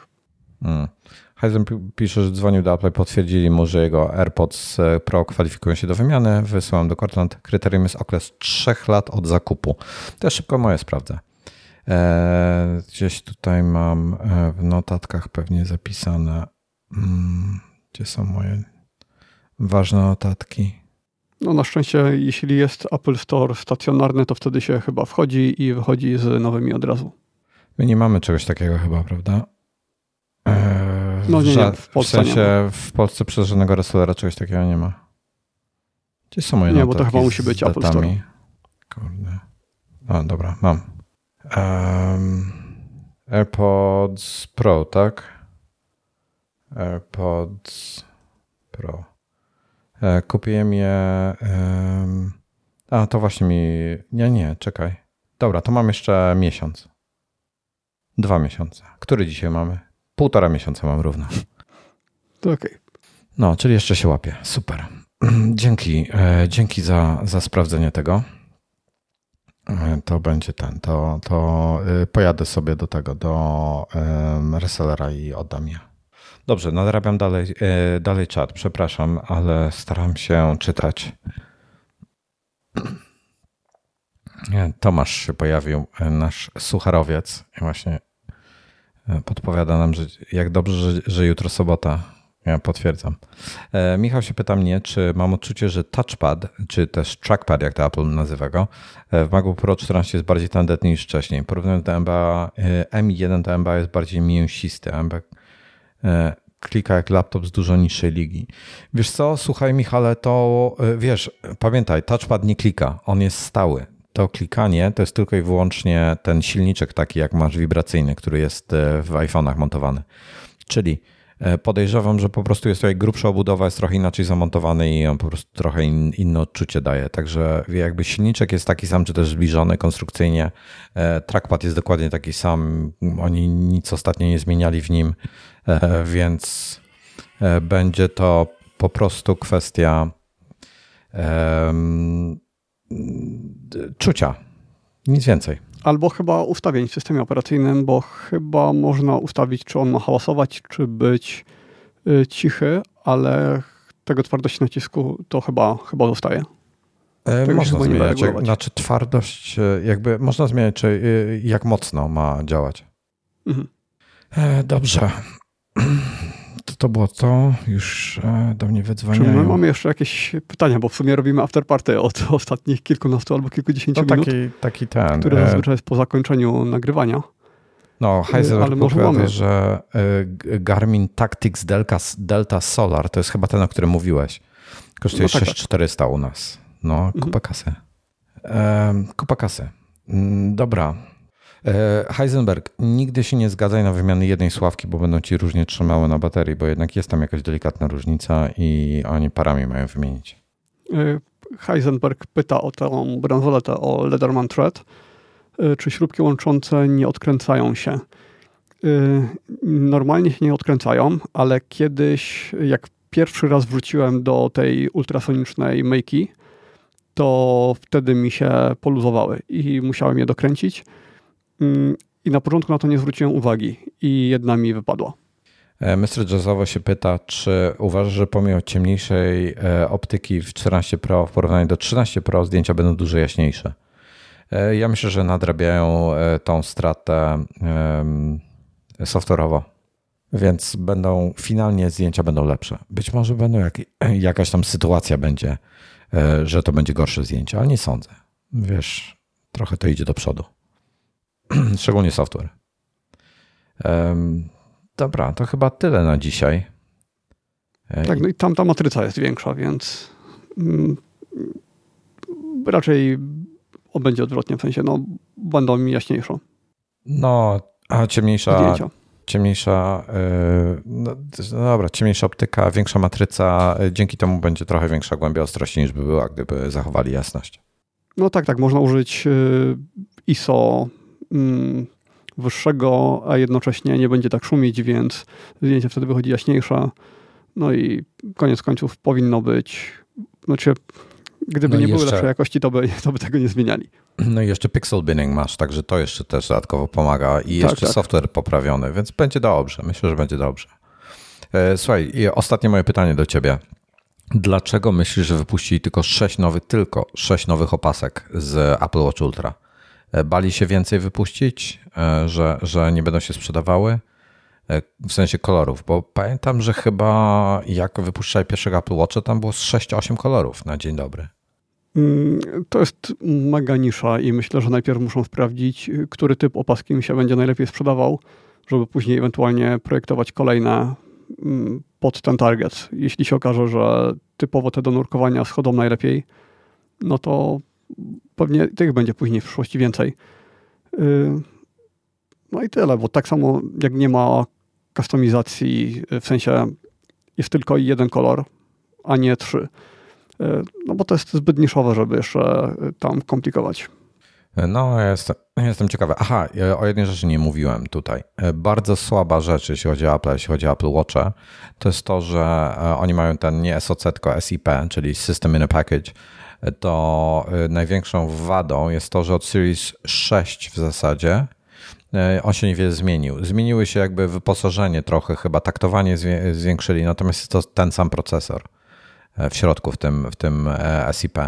Hmm. Heisen pisze, że dzwonił do Apple i potwierdzili mu, że jego AirPods e, Pro kwalifikują się do wymiany. Wysyłam do Cortland. Kryterium jest okres 3 lat od zakupu. To ja szybko moje sprawdzę. E, gdzieś tutaj mam e, w notatkach pewnie zapisane, mm, gdzie są moje ważne notatki. No na szczęście, jeśli jest Apple Store stacjonarny, to wtedy się chyba wchodzi i wychodzi z nowymi od razu. My nie mamy czegoś takiego chyba, prawda? Eee, no nie, nie, w Polsce w sensie w Polsce przez żadnego resellera czegoś takiego nie ma. Gdzie są moje Nie, bo to chyba musi być Apple Store. Kurde. A, dobra, mam. Um, AirPods Pro, tak? AirPods Pro. E, kupiłem je. Um, a, to właśnie mi. Nie, nie, czekaj. Dobra, to mam jeszcze miesiąc. Dwa miesiące. Który dzisiaj mamy? Półtora miesiąca mam równo. To okej. Okay. No, czyli jeszcze się łapie. Super. Dzięki, e, dzięki za, za sprawdzenie tego. E, to będzie ten, to, to e, pojadę sobie do tego, do resellera i oddam je. Dobrze, nadrabiam dalej, dalej czat, przepraszam, ale staram się czytać. Tomasz się pojawił, nasz sucharowiec. Właśnie podpowiada nam, że jak dobrze, że, że jutro sobota. Ja potwierdzam. E, Michał się pyta mnie, czy mam odczucie, że touchpad, czy też trackpad, jak to Apple nazywa go, e, w MacBook Pro 14 jest bardziej tandetny niż wcześniej. Porównując do MBA, e, M1 to MBA jest bardziej mięsisty. MBA klika jak laptop z dużo niższej ligi. Wiesz co, słuchaj Michale, to wiesz, pamiętaj, touchpad nie klika, on jest stały. To klikanie to jest tylko i wyłącznie ten silniczek taki, jak masz wibracyjny, który jest w iPhone'ach montowany. Czyli E, podejrzewam, że po prostu jest tutaj grubsza obudowa, jest trochę inaczej zamontowany i on po prostu trochę in, inne odczucie daje. Także jakby silniczek jest taki sam, czy też zbliżony konstrukcyjnie. E, trackpad jest dokładnie taki sam. Oni nic ostatnio nie zmieniali w nim, e, więc będzie to po prostu kwestia czucia. Nic więcej. Albo chyba ustawień w systemie operacyjnym, bo chyba można ustawić, czy on ma hałasować, czy być y, cichy, ale tego twardości nacisku to chyba, chyba zostaje. E, można zmieniać, jak, znaczy twardość, e, jakby można zmieniać, czy, y, jak mocno ma działać. Mhm. E, dobrze. To, to było to, już e, do mnie wydzwaniają. Czy my mamy jeszcze jakieś pytania, bo w sumie robimy afterparty od ostatnich kilkunastu albo kilkudziesięciu to minut. Taki, taki ten. Który e, zazwyczaj jest po zakończeniu nagrywania. No, Heisenberg podpowiada, że e, Garmin Tactics Delta, Delta Solar, to jest chyba ten, o którym mówiłeś. Kosztuje no, tak, 6400 tak. u nas. No, kupa mhm. kasy. kupa kasy. Mm, dobra, Heisenberg, nigdy się nie zgadzaj na wymianę jednej sławki, bo będą ci różnie trzymały na baterii, bo jednak jest tam jakaś delikatna różnica i oni parami mają wymienić. E, Heisenberg pyta o tę bransoletę, o Lederman Thread. E, czy śrubki łączące nie odkręcają się? Normalnie się nie odkręcają, ale kiedyś, jak pierwszy raz wróciłem do tej ultrasonicznej Makey, to wtedy mi się poluzowały i musiałem je dokręcić. Mm, I na początku na to nie zwróciłem uwagi i jedna mi wypadła. E, Mr. Jazzowo się pyta, czy uważasz, że pomimo ciemniejszej e, optyki w 14 Pro w porównaniu do 13 Pro zdjęcia będą dużo jaśniejsze? E, ja myślę, że nadrabiają tą stratę software'owo, więc będą finalnie zdjęcia będą lepsze. Być może będą jak, jakaś tam sytuacja będzie, że to będzie gorsze zdjęcie, ale nie sądzę. Wiesz, trochę to idzie do przodu. szczególnie software. Dobra, to chyba tyle na dzisiaj. Tak, no i tam ta matryca jest większa, więc mm, raczej będzie odwrotnie, w sensie no, będą mi jaśniejszą. No, a ciemniejsza, Zdjęcia. ciemniejsza, yy, no, no, dobra, ciemniejsza optyka, większa matryca, yy, dzięki temu będzie trochę większa głębia ostrości niż by była, gdyby zachowali jasność. No tak, tak, można użyć ISO wyższego, a jednocześnie nie będzie tak szumić, więc zdjęcie wtedy wychodzi jaśniejsze. No i koniec końców powinno być, znaczy gdyby no nie jeszcze, były lepszej jakości, to by, to by tego nie zmieniali. No i jeszcze pixel binning masz, także to jeszcze też dodatkowo pomaga i tak, jeszcze tak. software poprawiony, więc będzie dobrze. Myślę, że będzie dobrze. E, słuchaj, ostatnie moje pytanie do ciebie. Dlaczego myślisz, że wypuścili tylko sześć nowych, tylko sześć nowych opasek z Apple Watch Ultra? E, bali się więcej wypuścić, e, że, że nie będą się sprzedawały e, w sensie kolorów, bo pamiętam, że chyba jak wypuszczali pierwszego Apple Watcha, tam było 6-8 kolorów na dzień dobry. Mm, to jest mega nisza i myślę, że najpierw muszą sprawdzić, który typ opaski mi się będzie najlepiej sprzedawał, żeby później ewentualnie projektować kolejne mm, pod ten target. Jeśli się okaże, że typowo te do nurkowania schodzą najlepiej, no to pewnie tych będzie później w przyszłości więcej. Y, no i tyle, bo tak samo jak nie ma kustomizacji, w sensie jest tylko jeden kolor, a nie trzy. Y, no bo to jest zbyt niszowe, żeby jeszcze tam komplikować. No, jestem, ciekawy. Aha, o jednej rzeczy nie mówiłem tutaj. Bardzo słaba rzecz, jeśli chodzi o Apple, jeśli chodzi o Apple Watcha, to jest to, że oni mają ten nie SOC, tylko SIP, czyli System in a Package. To e, największą wadą jest to, że od Series 6 w zasadzie e, on się niewiele zmienił. Zmieniły się jakby wyposażenie trochę, chyba taktowanie zwiększyli, natomiast jest to ten sam procesor w środku w tym, w tym SIP.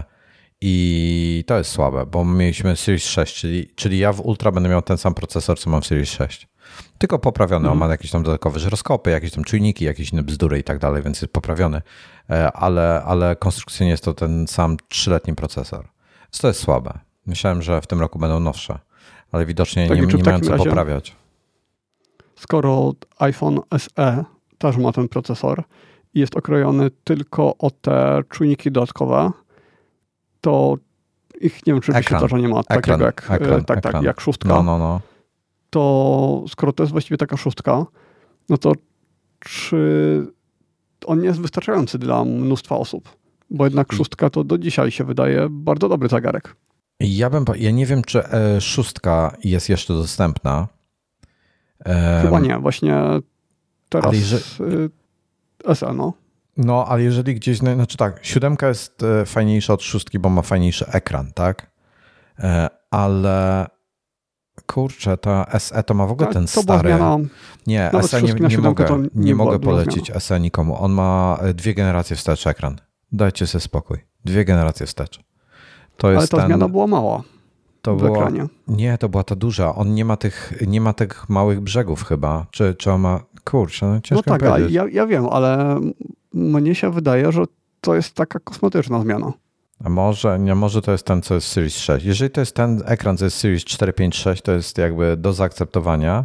I to jest słabe, bo mieliśmy Series 6, czyli, czyli ja w Ultra będę miał ten sam procesor, co mam w Series 6. Tylko poprawiony, on ma jakieś tam dodatkowe żyroskopy, jakieś tam czujniki, jakieś inne bzdury i tak dalej, więc jest poprawiony, e, ale, ale konstrukcyjnie jest to ten sam trzyletni procesor. Więc to jest słabe. Myślałem, że w tym roku będą nowsze, ale widocznie tak, nie, nie mają co razie, poprawiać. Skoro iPhone SE też ma ten procesor i jest okrojony tylko o te czujniki dodatkowe, to ich nie wiem, czy wyświetlacza nie ma ekran, takiego jak, ekran, tak, tak, jak szóstka. No, no, no. To skoro to jest właściwie taka szóstka, no to czy on nie jest wystarczający dla mnóstwa osób? Bo jednak szóstka to do dzisiaj się wydaje bardzo dobry zegarek. Ja, bym, ja nie wiem, czy e, szóstka jest jeszcze dostępna. Chyba nie, właśnie teraz jeżeli... SE, no. No, ale jeżeli gdzieś, no, znaczy tak, siódemka jest e, fajniejsza od szóstki, bo ma fajniejszy ekran, tak? E, ale kurczę, ta SE to ma w ogóle ten stary. Zmiana, nie, SE nie, nie mogę, nie, nie mogę polecić SE nikomu. On ma e, dwie generacje wstecz ekran. Dajcie sobie spokój. Dwie generacje wstecz. To ale ta ten, zmiana była mała. To była, ekranie. nie, to była ta duża. On nie ma tych, nie ma tych małych brzegów chyba. Czy, czy on ma, kurczę, no ciężko No tak, ja, ja wiem, ale mnie się wydaje, że to jest taka kosmetyczna zmiana. Może, nie, może to jest ten, co jest Series 6. Jeżeli to jest ten ekran, co jest Series 4, 5, 6, to jest jakby do zaakceptowania,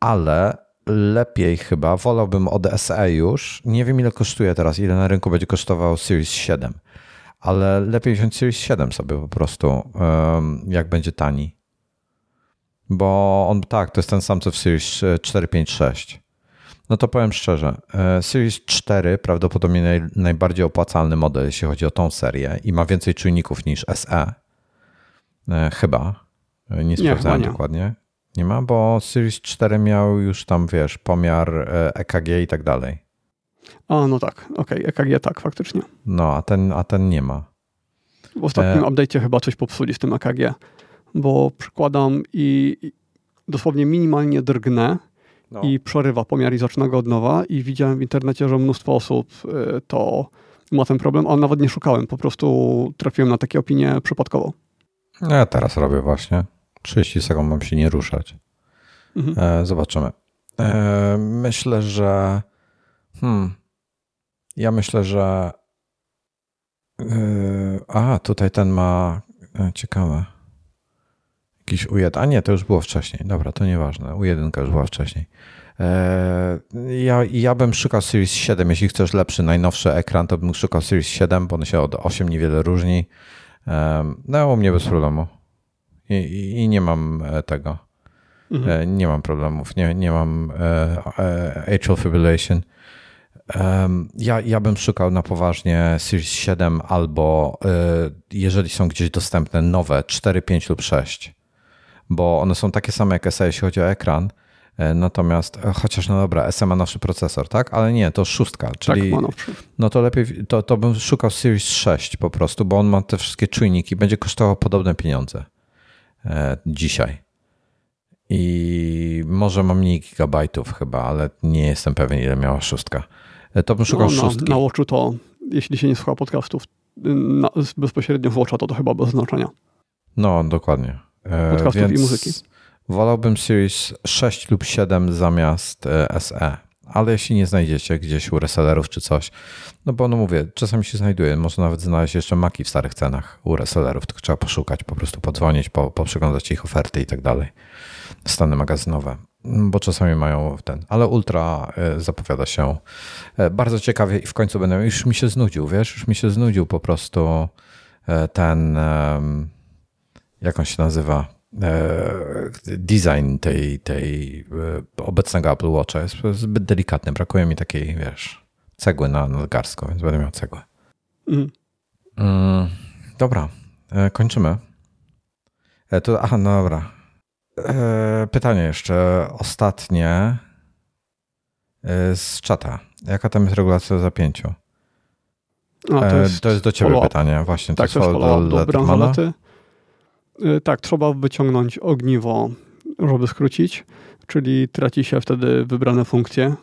ale lepiej chyba, wolałbym od SE już. Nie wiem, ile kosztuje teraz, ile na rynku będzie kosztował Series 7, ale lepiej wziąć Series 7 sobie po prostu, jak będzie tani. Bo on tak, to jest ten sam co w Series 4, 5, 6. No to powiem szczerze, e, Series 4 prawdopodobnie naj, najbardziej opłacalny model, jeśli chodzi o tą serię i ma więcej czujników niż SE. E, chyba. E, nie sprawdzałem nie, dokładnie. Nie ma, bo Series 4 miał już tam, wiesz, pomiar EKG i tak dalej. A, no tak, okej, okay. EKG tak, faktycznie. No, a ten, a ten nie ma. W ostatnim e... update'cie chyba coś popsuli z tym EKG, bo przykładam i dosłownie minimalnie drgnę no. i przerywa pomiar i zaczyna go od nowa i widziałem w internecie, że mnóstwo osób y, to ma ten problem, a nawet nie szukałem, po prostu trafiłem na takie opinie przypadkowo. Ja teraz robię właśnie. 30 sekund mam się nie ruszać. Mhm. E, zobaczymy. E, myślę, że hmm, ja myślę, że e, a, tutaj ten ma e, ciekawe. Jakiś U1. A nie, to już było wcześniej. Dobra, to nieważne. U1 już była wcześniej. E, ja, ja bym szukał Series 7. Jeśli chcesz lepszy, najnowszy ekran, to bym szukał Series 7, bo on się od 8 niewiele różni. E, no, u mnie bez problemu. I, i, i nie mam e, tego. Mhm. Nie mam problemów. Nie, nie mam atrial fibrillation. Ja, ja bym szukał na poważnie Series 7 albo jeżeli są gdzieś dostępne nowe 4, 5 lub 6 bo one są takie same jak SE, jeśli chodzi o ekran. E, natomiast, e, chociaż no dobra, SE ma nowszy procesor, tak? Ale nie, to szóstka, czyli tak, no to lepiej, to, to bym szukał Series 6 po prostu, bo on ma te wszystkie czujniki, będzie kosztował podobne pieniądze e, dzisiaj. I może ma mniej gigabajtów chyba, ale nie jestem pewien, ile miała szóstka. To bym szukał no, szóstki. Na, na Watchu to, jeśli się nie słucha podcastów na, bezpośrednio w Watcha, to to chyba bez znaczenia. No, dokładnie. E, podcastów Więc i muzyki. Wolałbym Series 6 lub 7 zamiast e, SE. Ale jeśli nie znajdziecie gdzieś u resellerów czy coś, no bo no mówię, czasami się znajduje, można nawet znaleźć jeszcze maki w starych cenach u resellerów, tylko trzeba poszukać, po prostu podzwonić, po, poprzeglądać ich oferty i tak dalej. Stany magazynowe. bo czasami mają ten, ale ultra zapowiada się bardzo ciekawie i w końcu będę, już mi się znudził, wiesz, już mi się znudził po prostu ten, jak on się nazywa, design tej, tej obecnego Apple Watcha jest zbyt delikatny, brakuje mi takiej, wiesz, cegły na nadgarstku, więc będę miał cegłę. Mm. Mm, dobra, e, kończymy. E, to, aha, no dobra. E, pytanie jeszcze ostatnie z czata. Jaka tam jest regulacja zapięciu? A, to, jest to jest do ciebie pytanie, właśnie. Tak, to jest follow do, do bransolety. Tak, trzeba wyciągnąć ogniwo, żeby skrócić, czyli traci się wtedy wybrane funkcje.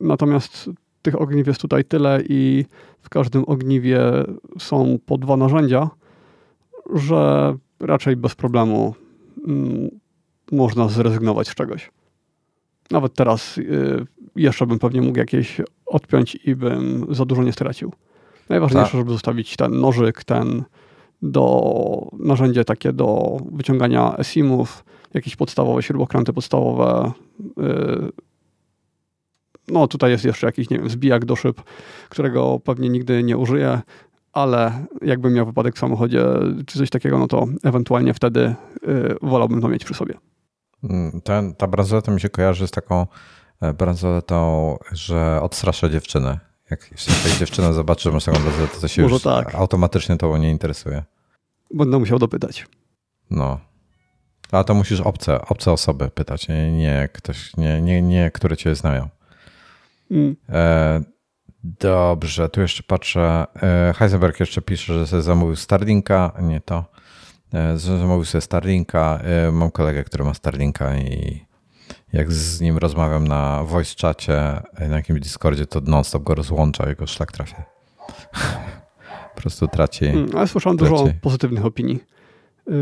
Natomiast tych ogniw jest tutaj tyle i w każdym ogniwie są po dwa narzędzia, że raczej bez problemu mm, można zrezygnować z czegoś. Nawet teraz y, jeszcze bym pewnie mógł jakieś odpiąć i bym za dużo nie stracił. Najważniejsze, tak. żeby zostawić ten nożyk, ten do narzędzie takie do wyciągania esimów, jakieś podstawowe śrubokręty podstawowe, y, no tutaj jest jeszcze jakiś, nie wiem, zbijak do szyb, którego pewnie nigdy nie użyję, ale jakbym miał wypadek w samochodzie czy coś takiego, no to ewentualnie wtedy y, wolałbym to mieć przy sobie. Mm, ten, ta bransoleta mi się kojarzy z taką e, bransoletą, że odstrasza dziewczynę. Jak jeśli dziewczyna zobaczy, że masz taką bransoletę, to się Może już tak. automatycznie to nie interesuje. Będę musiał dopytać. No. A to musisz obce, obce osoby pytać, nie, nie ktoś, nie, nie, nie, które cię znają. Mm. E, dobrze, tu jeszcze patrzę. E, Heisenberg jeszcze pisze, że sobie zamówił Starlinka. Nie to. E, zamówił sobie Starlinka. Mam kolegę, który ma Starlinka i jak z nim rozmawiam na voice czacie, na jakimś Discordzie, to non-stop go rozłącza, jego szlak trafia. po prostu traci. Mm, ale słyszałem traci. dużo pozytywnych opinii,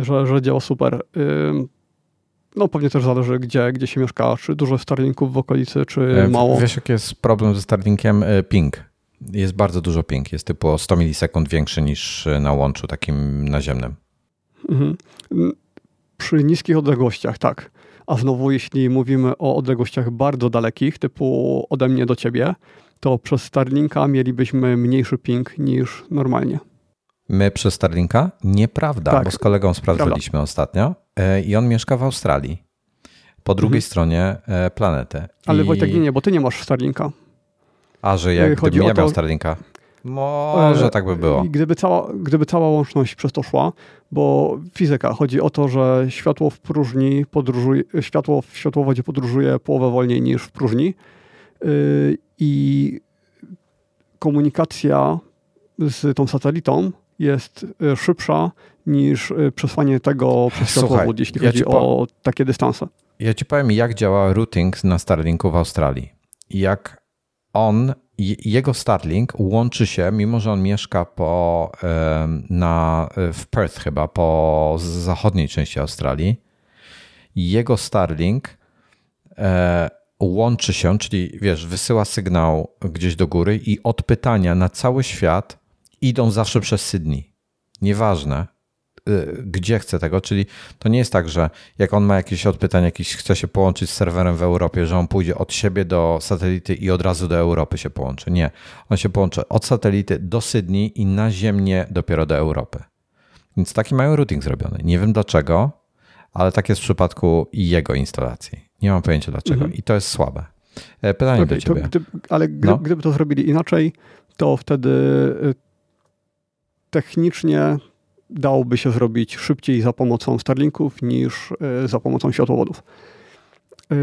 że, że działa super. No pewnie też zależy, gdzie, gdzie się mieszka, czy dużo Starlinków w okolicy, czy e, mało. Wiesz, jaki jest problem ze Starlinkiem? E, ping. Jest bardzo dużo ping. Jest typu 100 milisekund większy niż na łączu takim naziemnym. Mhm. Przy niskich odległościach, tak. A znowu, jeśli mówimy o odległościach bardzo dalekich, typu ode mnie do ciebie, to przez Starlinka mielibyśmy mniejszy ping niż normalnie. My przez Starlinka? Nieprawda, tak. bo z kolegą sprawdzaliśmy Prawda. ostatnio e, i on mieszka w Australii. Po drugiej mhm. stronie e, planety. Ale I... Wojtek, nie, nie, bo ty nie masz Starlinka. A, że jak Chodzi gdybym ja to... miał Starlinka? Może e, tak by było. Gdyby cała, gdyby cała łączność przez to szła, bo fizyka, chodzi o to, że światło w próżni podróżuje, światło w światłowodzie podróżuje połowę wolniej niż w próżni i komunikacja z tą satelitą jest e, szybsza niż e, przesłanie tego przez światłowód, jeśli chodzi ja o takie dystanse. Ja ci powiem, jak działa routing na Starlinku w Australii. Jak on, jego Starlink łączy się, mimo że on mieszka po, na, w Perth chyba, po zachodniej części Australii, jego Starlink e, łączy się, czyli wiesz, wysyła sygnał gdzieś do góry i od pytania na cały świat idą zawsze przez Sydney. Nieważne, y, gdzie chce tego, czyli to nie jest tak, że jak on ma jakieś odpytanie, jakiś chce się połączyć z serwerem w Europie, że on pójdzie od siebie do satelity i od razu do Europy się połączy. Nie, on się połączy od satelity do Sydney i naziemnie dopiero do Europy. Więc taki mają routing zrobiony. Nie wiem dlaczego, ale tak jest w przypadku jego instalacji. Nie mam pojęcia dlaczego mhm. i to jest słabe. E, pytanie okay, do ciebie. Ale gdy, no? gdyby to zrobili inaczej, to wtedy y, technicznie dałoby się zrobić szybciej za pomocą Starlinków niż e, za pomocą światłowodów. E,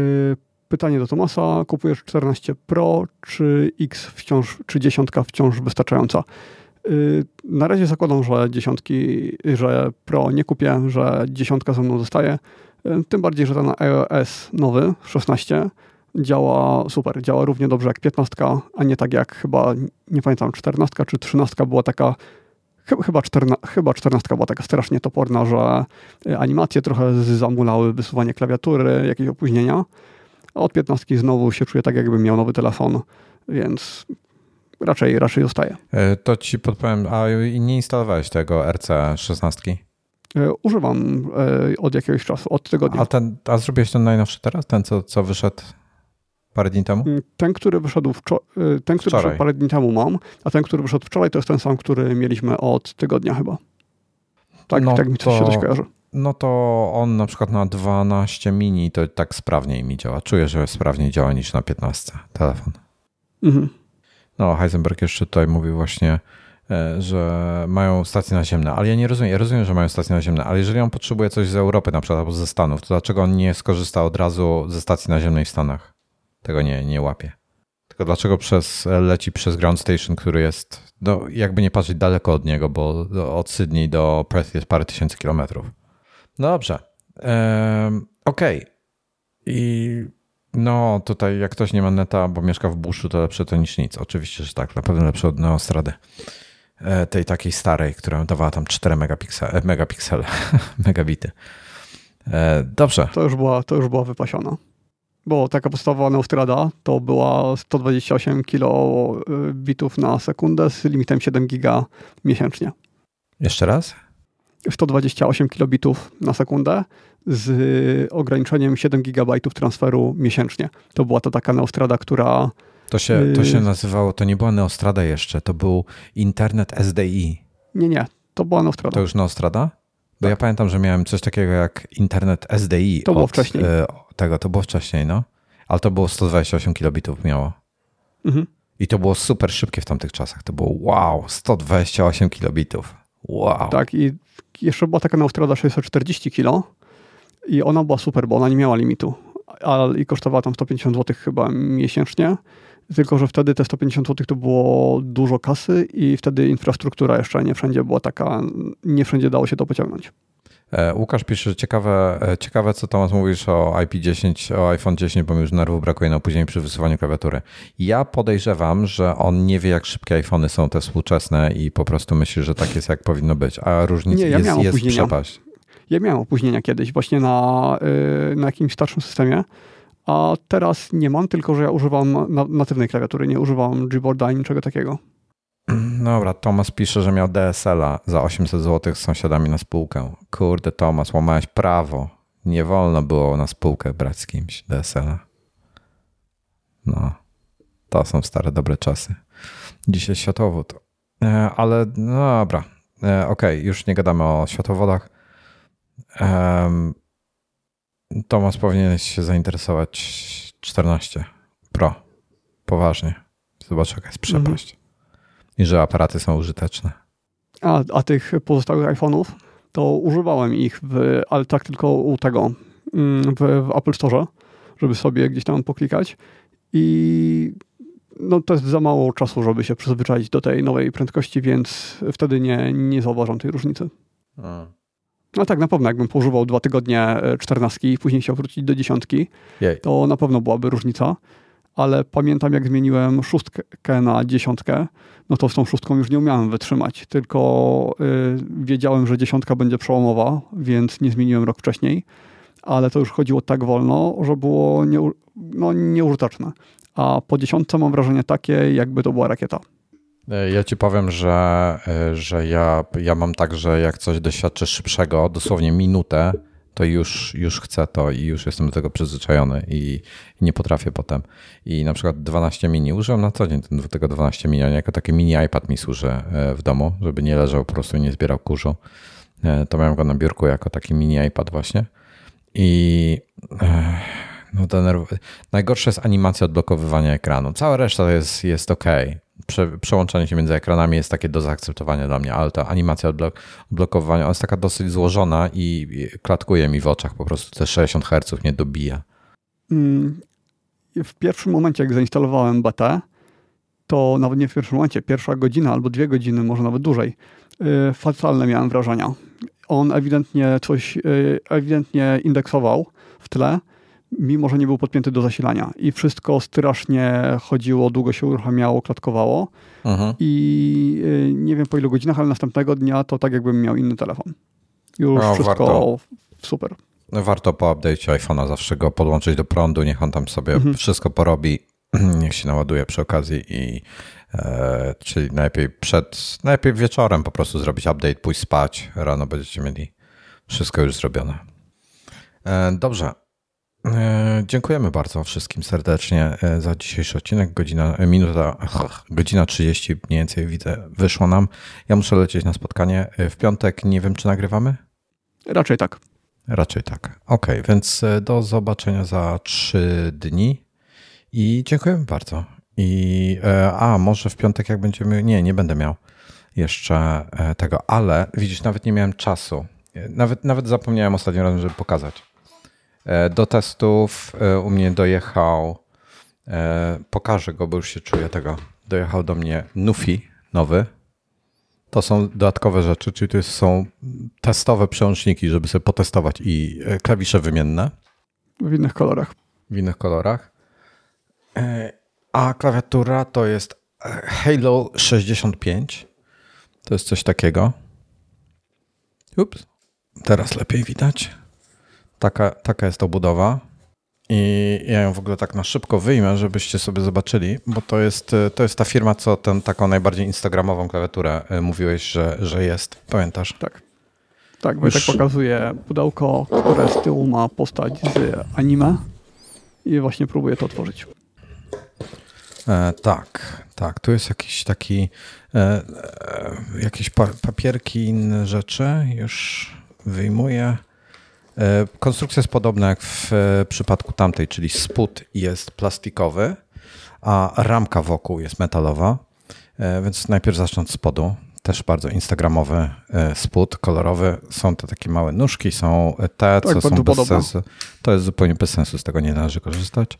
pytanie do Tomasa. Kupujesz 14 Pro, czy X wciąż, czy dziesiątka wciąż wystarczająca? E, na razie zakładam, że dziesiątki, że Pro nie kupię, że dziesiątka ze mną zostaje. Tym bardziej, że ten iOS nowy, 16, działa super. Działa równie dobrze jak 15, a nie tak jak chyba, nie pamiętam, 14 czy 13 była taka Chyba, czterna, chyba 14 była taka strasznie toporna, że animacje trochę zamulały, wysuwanie klawiatury, jakieś opóźnienia. A od 15 znowu się czuję tak, jakbym miał nowy telefon, więc raczej, raczej zostaje. E, to ci podpowiem, a nie instalowałeś tego RC16? Używam od jakiegoś czasu, od tygodnia. A, ten, a zrobiłeś ten najnowszy teraz? Ten, co, co wyszedł parę dni temu? Mm, ten, który wyszedł, wczor- ten, który wyszedł parę dni temu mam, a ten, który wyszedł wczoraj, to jest ten sam, który mieliśmy od tygodnia chyba. Tak, no tak mi to, się coś kojarzy. No to on na przykład na 12 mini to tak sprawniej mi działa. Czuję, że sprawniej działa niż na 15 telefon. Mhm. No, Heisenberg jeszcze tutaj mówił właśnie, e, że mają stacje naziemne, ale ja nie rozumiem, ja rozumiem, że mają stacje naziemne, ale jeżeli on potrzebuje coś z Europy na przykład albo ze Stanów, to dlaczego on nie skorzysta od razu ze stacji naziemnej w Stanach? Tego nie, nie łapie. Tylko dlaczego przez, leci przez ground station, który jest, no, jakby nie patrzeć daleko od niego, bo od Sydney do Perth jest parę tysięcy kilometrów. No dobrze. Ehm, Okej. Okay. I no tutaj jak ktoś nie ma neta, bo mieszka w buszu, to lepsze to niż nic. Oczywiście, że tak. Na pewno lepsze od Neostrady. E, tej takiej starej, która dawała tam 4 megapiksele, megapiksele megabity. E, dobrze. To już, była, to już była wypasiona. Bo taka podstawowa Neostrada to była 128 kilobitów na sekundę z limitem 7 giga miesięcznie. Jeszcze raz? 128 kilobitów na sekundę z ograniczeniem 7 GB transferu miesięcznie. To była to taka Neostrada, która... To się, to się y, nazywało, to nie była Neostrada jeszcze, to był internet SDI. Nie, nie, to była Neostrada. To już Neostrada? Bo tak. ja pamiętam, że miałem coś takiego jak internet SDI. To było wcześniej. Y, tego, to było wcześniej, no. Ale to było 128 kilobitów miało. Mhm. I to było super szybkie w tamtych czasach. To było wow, 128 kilobitów. Wow. Tak, i jeszcze była taka Neostrada 640 kilo i ona była super, bo ona nie miała limitu i kosztowała tam 150 zł chyba miesięcznie. Tylko, że wtedy te 150 zł to było dużo kasy i wtedy infrastruktura jeszcze nie wszędzie była taka, nie wszędzie dało się to pociągnąć. E, Łukasz pisze, że ciekawe, e, ciekawe co Tomasz mówisz o IP10, o iPhone 10, bo mi już nerwów brakuje na opóźnienie przy wysuwaniu klawiatury. Ja podejrzewam, że on nie wie, jak szybkie iPhony są te współczesne i po prostu myśli, że tak jest, jak powinno być, a różnica nie, ja jest, jest przepaść. Ja miałem opóźnienia kiedyś właśnie na, y, na jakimś starszym systemie, a teraz nie mam, tylko że ja używam natywnej klawiatury, nie używam Gboarda ani niczego takiego. Dobra, Tomas pisze, że miał DSL-a za 800 zł z sąsiadami na spółkę. Kurde, Tomas, łamałeś prawo. Nie wolno było na spółkę brać z kimś DSL-a. No, to są stare, dobre czasy. Dzisiaj światłowód. E, ale no dobra, e, okej, okay, już nie gadamy o światłowodach. Tomas powinien się zainteresować 14 Pro. Poważnie. Zobacz, jaka jest przepaść. Mhm. I że aparaty są użyteczne. A, a tych pozostałych iPhone'ów to używałem ich, w, ale tak tylko u tego, mm, w, w Apple Store, żeby sobie gdzieś tam poklikać. I no, to jest za mało czasu, żeby się przyzwyczaić do tej nowej prędkości, więc wtedy nie, nie zauważam tej różnicy. A. No tak, na pewno, jakbym pożywał dwa tygodnie 14 i później chciał wrócić do dziesiątki, Jej. to na pewno byłaby różnica. Ale pamiętam, jak zmieniłem szóstkę na dziesiątkę, no to z tą szóstką już nie umiałem wytrzymać, tylko y, wiedziałem, że dziesiątka będzie przełomowa, więc nie zmieniłem rok wcześniej, ale to już chodziło tak wolno, że było nie, no, nieużyteczne. A po dziesiątce mam wrażenie takie, jakby to była rakieta. E, ja ci powiem, że, e, że ja, ja mam tak, że jak coś doświadczę szybszego, dosłownie minutę, to już, już chcę to i już jestem do tego przyzwyczajony i nie potrafię potem. I na przykład 12 mini używam na co dzień tego 12 mini, jako taki mini iPad mi służy e, w domu, żeby nie leżał po prostu nie zbierał kurzu. To miałem go na biurku jako taki mini iPad właśnie. I no denerw... najgorsze jest animacja odblokowywania ekranu. Cała reszta jest, jest ok prze, przełączanie się między ekranami jest takie do zaakceptowania dla mnie, ale ta animacja odblok odblokowania ona jest taka dosyć złożona i klatkuje mi w oczach, po prostu te 60 Hz mnie dobija. Mm, w pierwszym momencie, jak zainstalowałem BT, to nawet nie w pierwszym momencie, pierwsza godzina albo dwie godziny, może nawet dłużej, y, fatalne miałem wrażenia. On ewidentnie coś, y, ewidentnie indeksował w tle, mimo że nie był podpięty do zasilania. I wszystko strasznie chodziło, długo się uruchamiało, klatkowało. Aha. I y, nie wiem po ilu godzinach, ale następnego dnia to tak jakbym miał inny telefon. Już no, wszystko warto, super. Warto po update'cie iPhone'a zawsze go podłączyć do prądu, niech on tam sobie mhm. wszystko porobi, niech się naładuje przy okazji i e, czyli najlepiej przed, najlepiej wieczorem po prostu zrobić update, pójść spać, rano będziecie mieli Wszystko już zrobione. E, dobrze. E, dziękujemy bardzo wszystkim serdecznie e, za dzisiejszy odcinek. Godzina, minuta, godzina 30 mniej więcej widzę, wyszło nam. Ja muszę lecieć na spotkanie. W piątek nie wiem, czy nagrywamy? Raczej tak. Raczej tak. Ok, więc do zobaczenia za trzy dni i dziękujemy bardzo. I a, może w piątek jak będziemy. Nie, nie będę miał jeszcze tego, ale widzisz, nawet nie miałem czasu nawet, nawet zapomniałem ostatnio razem, żeby pokazać. E, do testów e, u mnie dojechał, e, pokażę go, bo już się czuję tego. Dojechał do mnie Nufi nowy. To są dodatkowe rzeczy, czyli to są testowe przełączniki, żeby sobie potestować i klawisze wymienne. W innych kolorach. W innych kolorach. A klawiatura to jest Halo 65. To jest coś takiego. Ups. Teraz lepiej widać. Taka, taka jest obudowa. I ja ją w ogóle tak na szybko wyjmę, żebyście sobie zobaczyli, bo to jest, to jest ta firma, co ten, taką najbardziej instagramową klawiaturę y, mówiłeś, że, że jest. Pamiętasz? Tak. Tak, Wojtek Już... pokazuje pudełko, które z tyłu ma postać z anime i właśnie próbuję to otworzyć. E, tak, tak. Tu jest jakiś taki, e, e, jakieś pa papierki, inne rzeczy. Już wyjmuję. E, konstrukcja jest podobna jak w e, przypadku tamtej, czyli spód jest plastikowy, a ramka wokół jest metalowa. E, więc najpierw zacznę od spodu. Też bardzo instagramowy spód, kolorowy. Są te takie małe nóżki, są te, tak, co są bez podoba. sensu. To jest zupełnie bez sensu, z tego nie należy korzystać.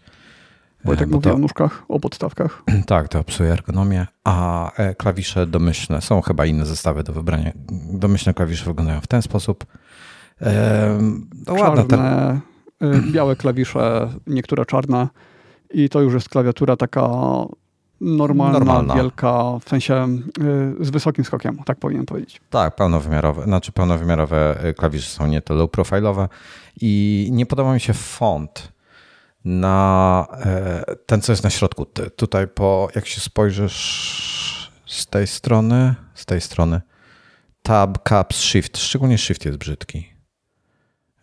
Wojtek mówi to, o nóżkach, o podstawkach. Tak, to psuje ergonomię, a klawisze domyślne, są chyba inne zestawy do wybrania. Domyślne klawisze wyglądają w ten sposób. No czarne, ten... Y, białe klawisze, niektóre czarne i to już jest klawiatura taka normalna, normalna. wielka, w sensie y, z wysokim skokiem, tak powinien powiedzieć. Tak, pełnowymiarowe, znaczy pełnowymiarowe y, klawisze są nie to low profile'owe i nie podoba mi się font na e, ten, co jest na środku. Tutaj po, jak się spojrzysz z tej strony, z tej strony, tab, caps, shift, szczególnie shift jest brzydki.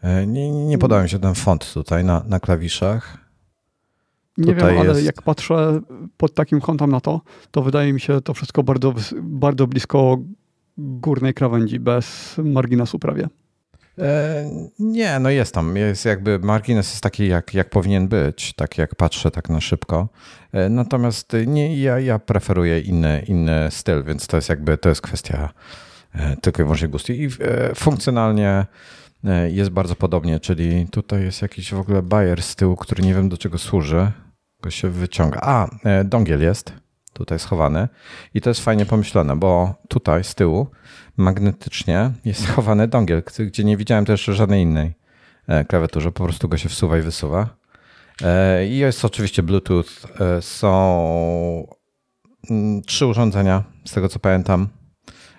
E, nie, nie mi się ten font tutaj na, na klawiszach. Nie tutaj wiem, ale jest... jak patrzę pod takim kątem na to, to wydaje mi się to wszystko bardzo, bardzo blisko górnej krawędzi, bez marginesu prawie. E, nie, no jest tam. Jest jakby margines jest taki, jak, jak powinien być, tak jak patrzę tak na szybko. E, natomiast nie, ja, ja preferuję inny, inny styl, więc to jest jakby to jest kwestia e, tylko i wyłącznie gustu. I funkcjonalnie jest bardzo podobnie, czyli tutaj jest jakiś w ogóle bajer z tyłu, który nie wiem do czego służy. Go się wyciąga. A, dongiel jest tutaj schowany i to jest fajnie pomyślane, bo tutaj z tyłu magnetycznie jest schowany dongiel, gdzie nie widziałem też żadnej innej e, klawiaturze, po prostu go się wsuwa i wysuwa. E, I jest oczywiście Bluetooth. E, są mm, trzy urządzenia, z tego co pamiętam.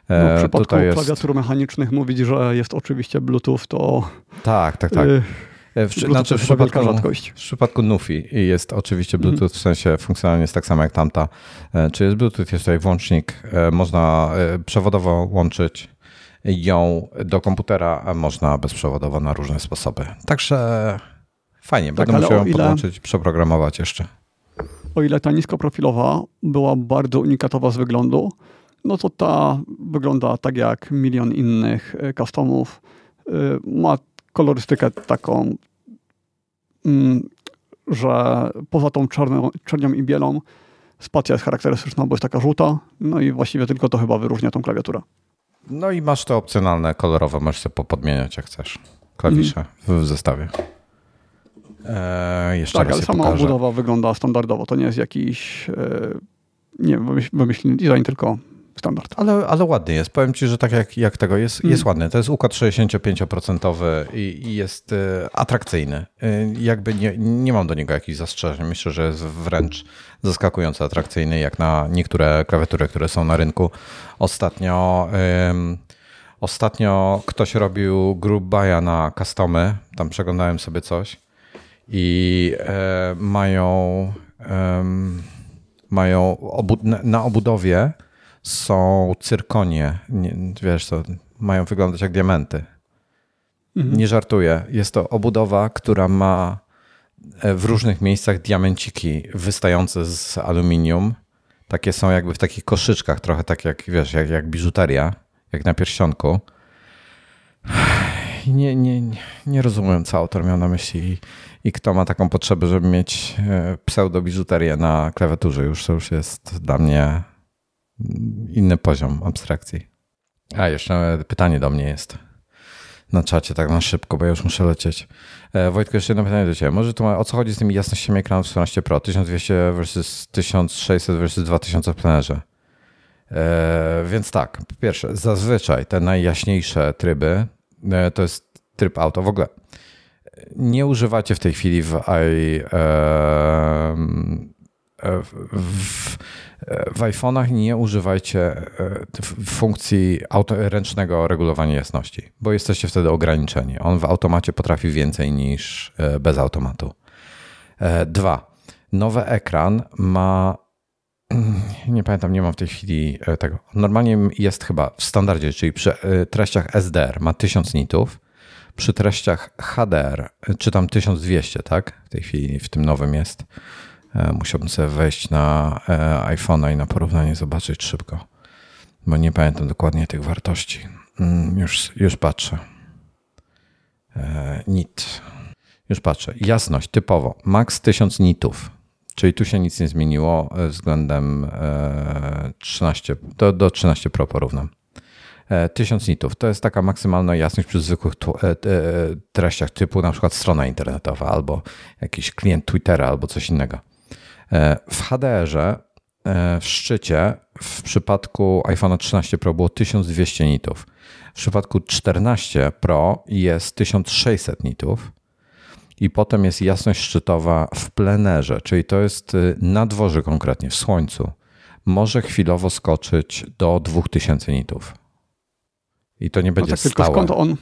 No, w przypadku Tutaj klawiatur jest... mechanicznych mówić, że jest oczywiście Bluetooth, to... Tak, tak, tak. W, znaczy w, przypadku, rzadkość. w przypadku Nufi jest oczywiście Bluetooth, mhm. w sensie funkcjonalnie jest tak samo jak tamta. E, czy jest Bluetooth, jest tutaj włącznik, e, można e, przewodowo łączyć ją do komputera, a można bezprzewodowo na różne sposoby. Także fajnie, tak, będę musiał ją ile... podłączyć, przeprogramować jeszcze. O ile ta niskoprofilowa była bardzo unikatowa z wyglądu, no to ta wygląda tak jak milion innych customów. Ma kolorystykę taką, mm, że poza tą czarną, czernią i bielą spacja jest charakterystyczna, bo jest taka żółta, no i właściwie tylko to chyba wyróżnia tą klawiaturę. No i masz te opcjonalne kolorowe, możesz sobie podmieniać jak chcesz klawisze mm. w zestawie. Eee, jeszcze tak, ale sama pokażę. obudowa wygląda standardowo. To nie jest jakiś, e, nie wymyślny design, tylko standard. Ale, ale ładny jest. Powiem ci, że tak jak, jak tego jest, mm. jest ładny. To jest układ 65% i, i jest y, atrakcyjny. Y, jakby nie, nie mam do niego jakichś zastrzeżeń. Myślę, że jest wręcz zaskakująco atrakcyjny, jak na niektóre klawiatury, które są na rynku. Ostatnio, y, ostatnio ktoś robił group buya na customy. Tam przeglądałem sobie coś i e, mają, mają obu na obudowie są cyrkonie. Nie, wiesz, to mają wyglądać jak diamenty. Mhm. Nie żartuję. Jest to obudowa, która ma e, w różnych miejscach diamenciki wystające z aluminium. Takie są jakby w takich koszyczkach, trochę tak jak, wiesz, jak, jak biżuteria, jak na pierścionku. Nie, nie, nie rozumiem, co autor miał na myśli i, i kto ma taką potrzebę, żeby mieć e, pseudo-biżuterię na klawiaturze. Już to już jest dla mnie inny poziom abstrakcji. A, jeszcze pytanie do mnie jest na czacie, tak na szybko, bo ja już muszę lecieć. E, Wojtku, jeszcze jedno pytanie do Ciebie. Może tu o co chodzi z tymi jasnościami ekranów 14 Pro? 1200 versus 1600 versus 2000 w plenerze. E, więc tak, po pierwsze, zazwyczaj te najjaśniejsze tryby e, to jest tryb auto. W ogóle nie używacie w tej chwili w, i, w, w iPhone'ach nie używajcie e, funkcji auto, ręcznego regulowania jasności, bo jesteście wtedy ograniczeni. On w automacie potrafi więcej niż e, bez automatu. E, dwa. Nowy ekran ma. Nie pamiętam, nie mam w tej chwili tego. Normalnie jest chyba w standardzie, czyli przy treściach SDR ma 1000 nitów, przy treściach HDR, czy tam 1200, tak? W tej chwili w tym nowym jest musiałbym sobie wejść na e, iPhone'a i na porównanie zobaczyć szybko, bo nie pamiętam dokładnie tych wartości. Mm, już, już patrzę. E, nit. Już patrzę. Jasność typowo. Max 1000 nitów. Czyli tu się nic nie zmieniło względem 13, do, do 13 Pro porównam. 1000 nitów to jest taka maksymalna jasność przy zwykłych treściach typu na przykład strona internetowa albo jakiś klient Twittera albo coś innego. E, w HDR-ze e, w szczycie w przypadku iPhone 13 Pro było 1200 nitów. W przypadku 14 Pro jest 1600 nitów. I potem jest jasność szczytowa w plenerze, czyli to jest y, na dworze konkretnie, w słońcu. Może chwilowo skoczyć do 2000 nitów. I to nie będzie no tak, stałe. Tylko skąd on,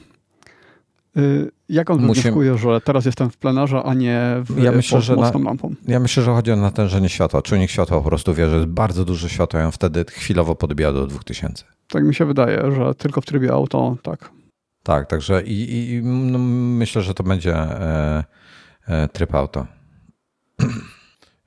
jak on Musimy... wnioskuje, że teraz jestem w plenarze, a nie w, ja myślę, że na, lampą? Ja myślę, że chodzi o natężenie światła. Czujnik światła po prostu wie, że jest bardzo duże światło i on wtedy chwilowo podbija do 2000. Tak mi się wydaje, że tylko w trybie auto, tak. Tak, także i, i no myślę, że to będzie e, e, tryb auto.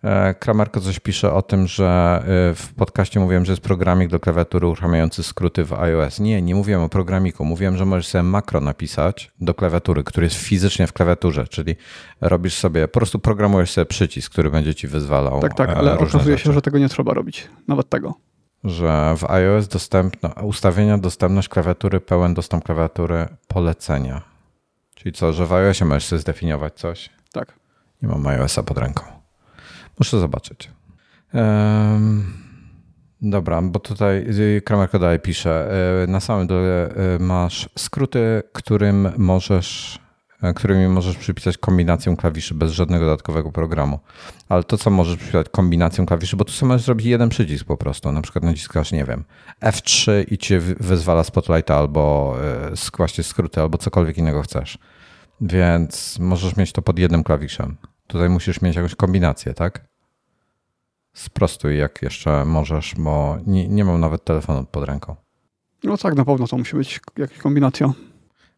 E, Kramerko coś pisze o tym, że e, w podcaście mówiłem, że jest programik do klawiatury uruchamiający skróty w iOS. Nie, nie mówiłem o programiku. Mówiłem, że możesz sobie makro napisać do klawiatury, który jest fizycznie w klawiaturze, czyli robisz sobie, po prostu programujesz sobie przycisk, który będzie ci wyzwalał. Tak, tak, ale okazuje rzeczy. się, że tego nie trzeba robić. Nawet tego. Że w iOS dostępna, ustawienia, dostępność klawiatury, pełen dostęp klawiatury, polecenia. Czyli co, że w iOSie możesz sobie zdefiniować coś? Tak. Nie mam iOSa pod ręką. Muszę zobaczyć. Um, dobra, bo tutaj Kramerko dalej pisze. E, na samym dole e, masz skróty, którym możesz, którymi możesz przypisać kombinację klawiszy bez żadnego dodatkowego programu. Ale to, co możesz przypisać kombinacją klawiszy, bo tu sobie możesz zrobić jeden przycisk po prostu. Na przykład naciskasz, nie wiem, F3 i cię wyzwala Spotlighta albo właśnie skróty, albo cokolwiek innego chcesz. Więc możesz mieć to pod jednym klawiszem. Tutaj musisz mieć jakąś kombinację, tak? Sprostuj jak jeszcze możesz, bo nie, nie mam nawet telefonu pod ręką. No tak, na pewno to musi być jakaś kombinacja.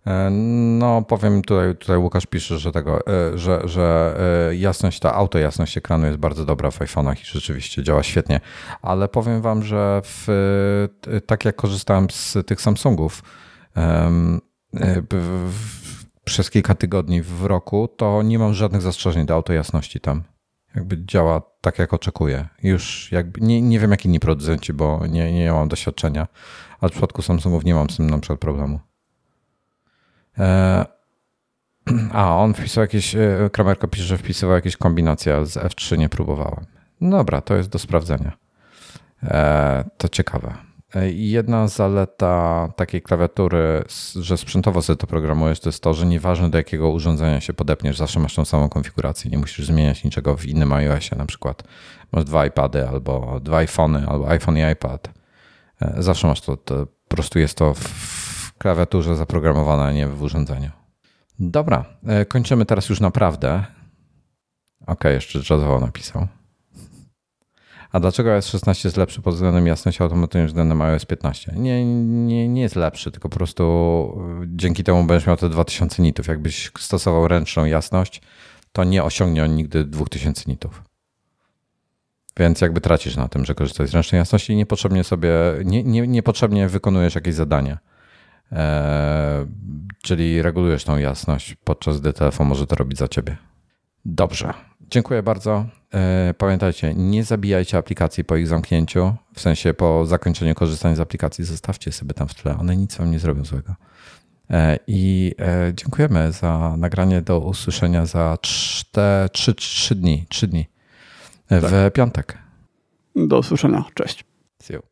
E, no, powiem tutaj, tutaj Łukasz pisze, że tego, e, że, że e, jasność, ta auto jasność ekranu jest bardzo dobra w iPhone'ach i rzeczywiście działa świetnie, ale powiem wam, że w, tak jak korzystałem z tych Samsungów przez kilka tygodni w roku, to nie mam żadnych zastrzeżeń do auto jasności tam jakby działa tak, jak oczekuję. Już jakby nie, nie wiem, jak inni producenci, bo nie, nie mam doświadczenia, ale w przypadku Samsungów nie mam z tym na przykład problemu. E, a, on wpisał jakieś, e, Kramerko pisze, że wpisywał jakieś kombinacje, z F3 nie próbowałem. Dobra, to jest do sprawdzenia. E, to ciekawe. Jedna zaleta takiej klawiatury, że sprzętowo sobie to programujesz, to jest to, że nieważne do jakiego urządzenia się podepniesz, zawsze masz tą samą konfigurację. Nie musisz zmieniać niczego w innym iOSie. Na przykład masz dwa iPady, albo dwa iPhony, albo iPhone i iPad. E, zawsze masz to, to po prostu jest to w klawiaturze zaprogramowane, a nie w urządzeniu. Dobra, e, kończymy teraz już naprawdę. Ok, jeszcze jazzowo napisał. A dlaczego iOS 16 jest lepszy pod względem jasności automatycznej względem iOS 15? Nie, nie, nie jest lepszy, tylko po prostu e, dzięki temu będziesz miał te 2000 nitów. Jakbyś stosował ręczną jasność, to nie osiągnie on nigdy 2000 nitów. Więc jakby tracisz na tym, że korzystasz z ręcznej jasności i niepotrzebnie sobie, nie, nie, niepotrzebnie wykonujesz jakieś zadania. Eee, czyli regulujesz tą jasność, podczas gdy telefon może to robić za ciebie. Dobrze, dziękuję bardzo. Eee, pamiętajcie, nie zabijajcie aplikacji po ich zamknięciu, w sensie po zakończeniu korzystania z aplikacji, zostawcie sobie tam w tle, one nic wam nie zrobią złego. Eee, I e, dziękujemy za nagranie do usłyszenia za 3 dni. 3 dni w tak. piątek. Do usłyszenia. Cześć. See you.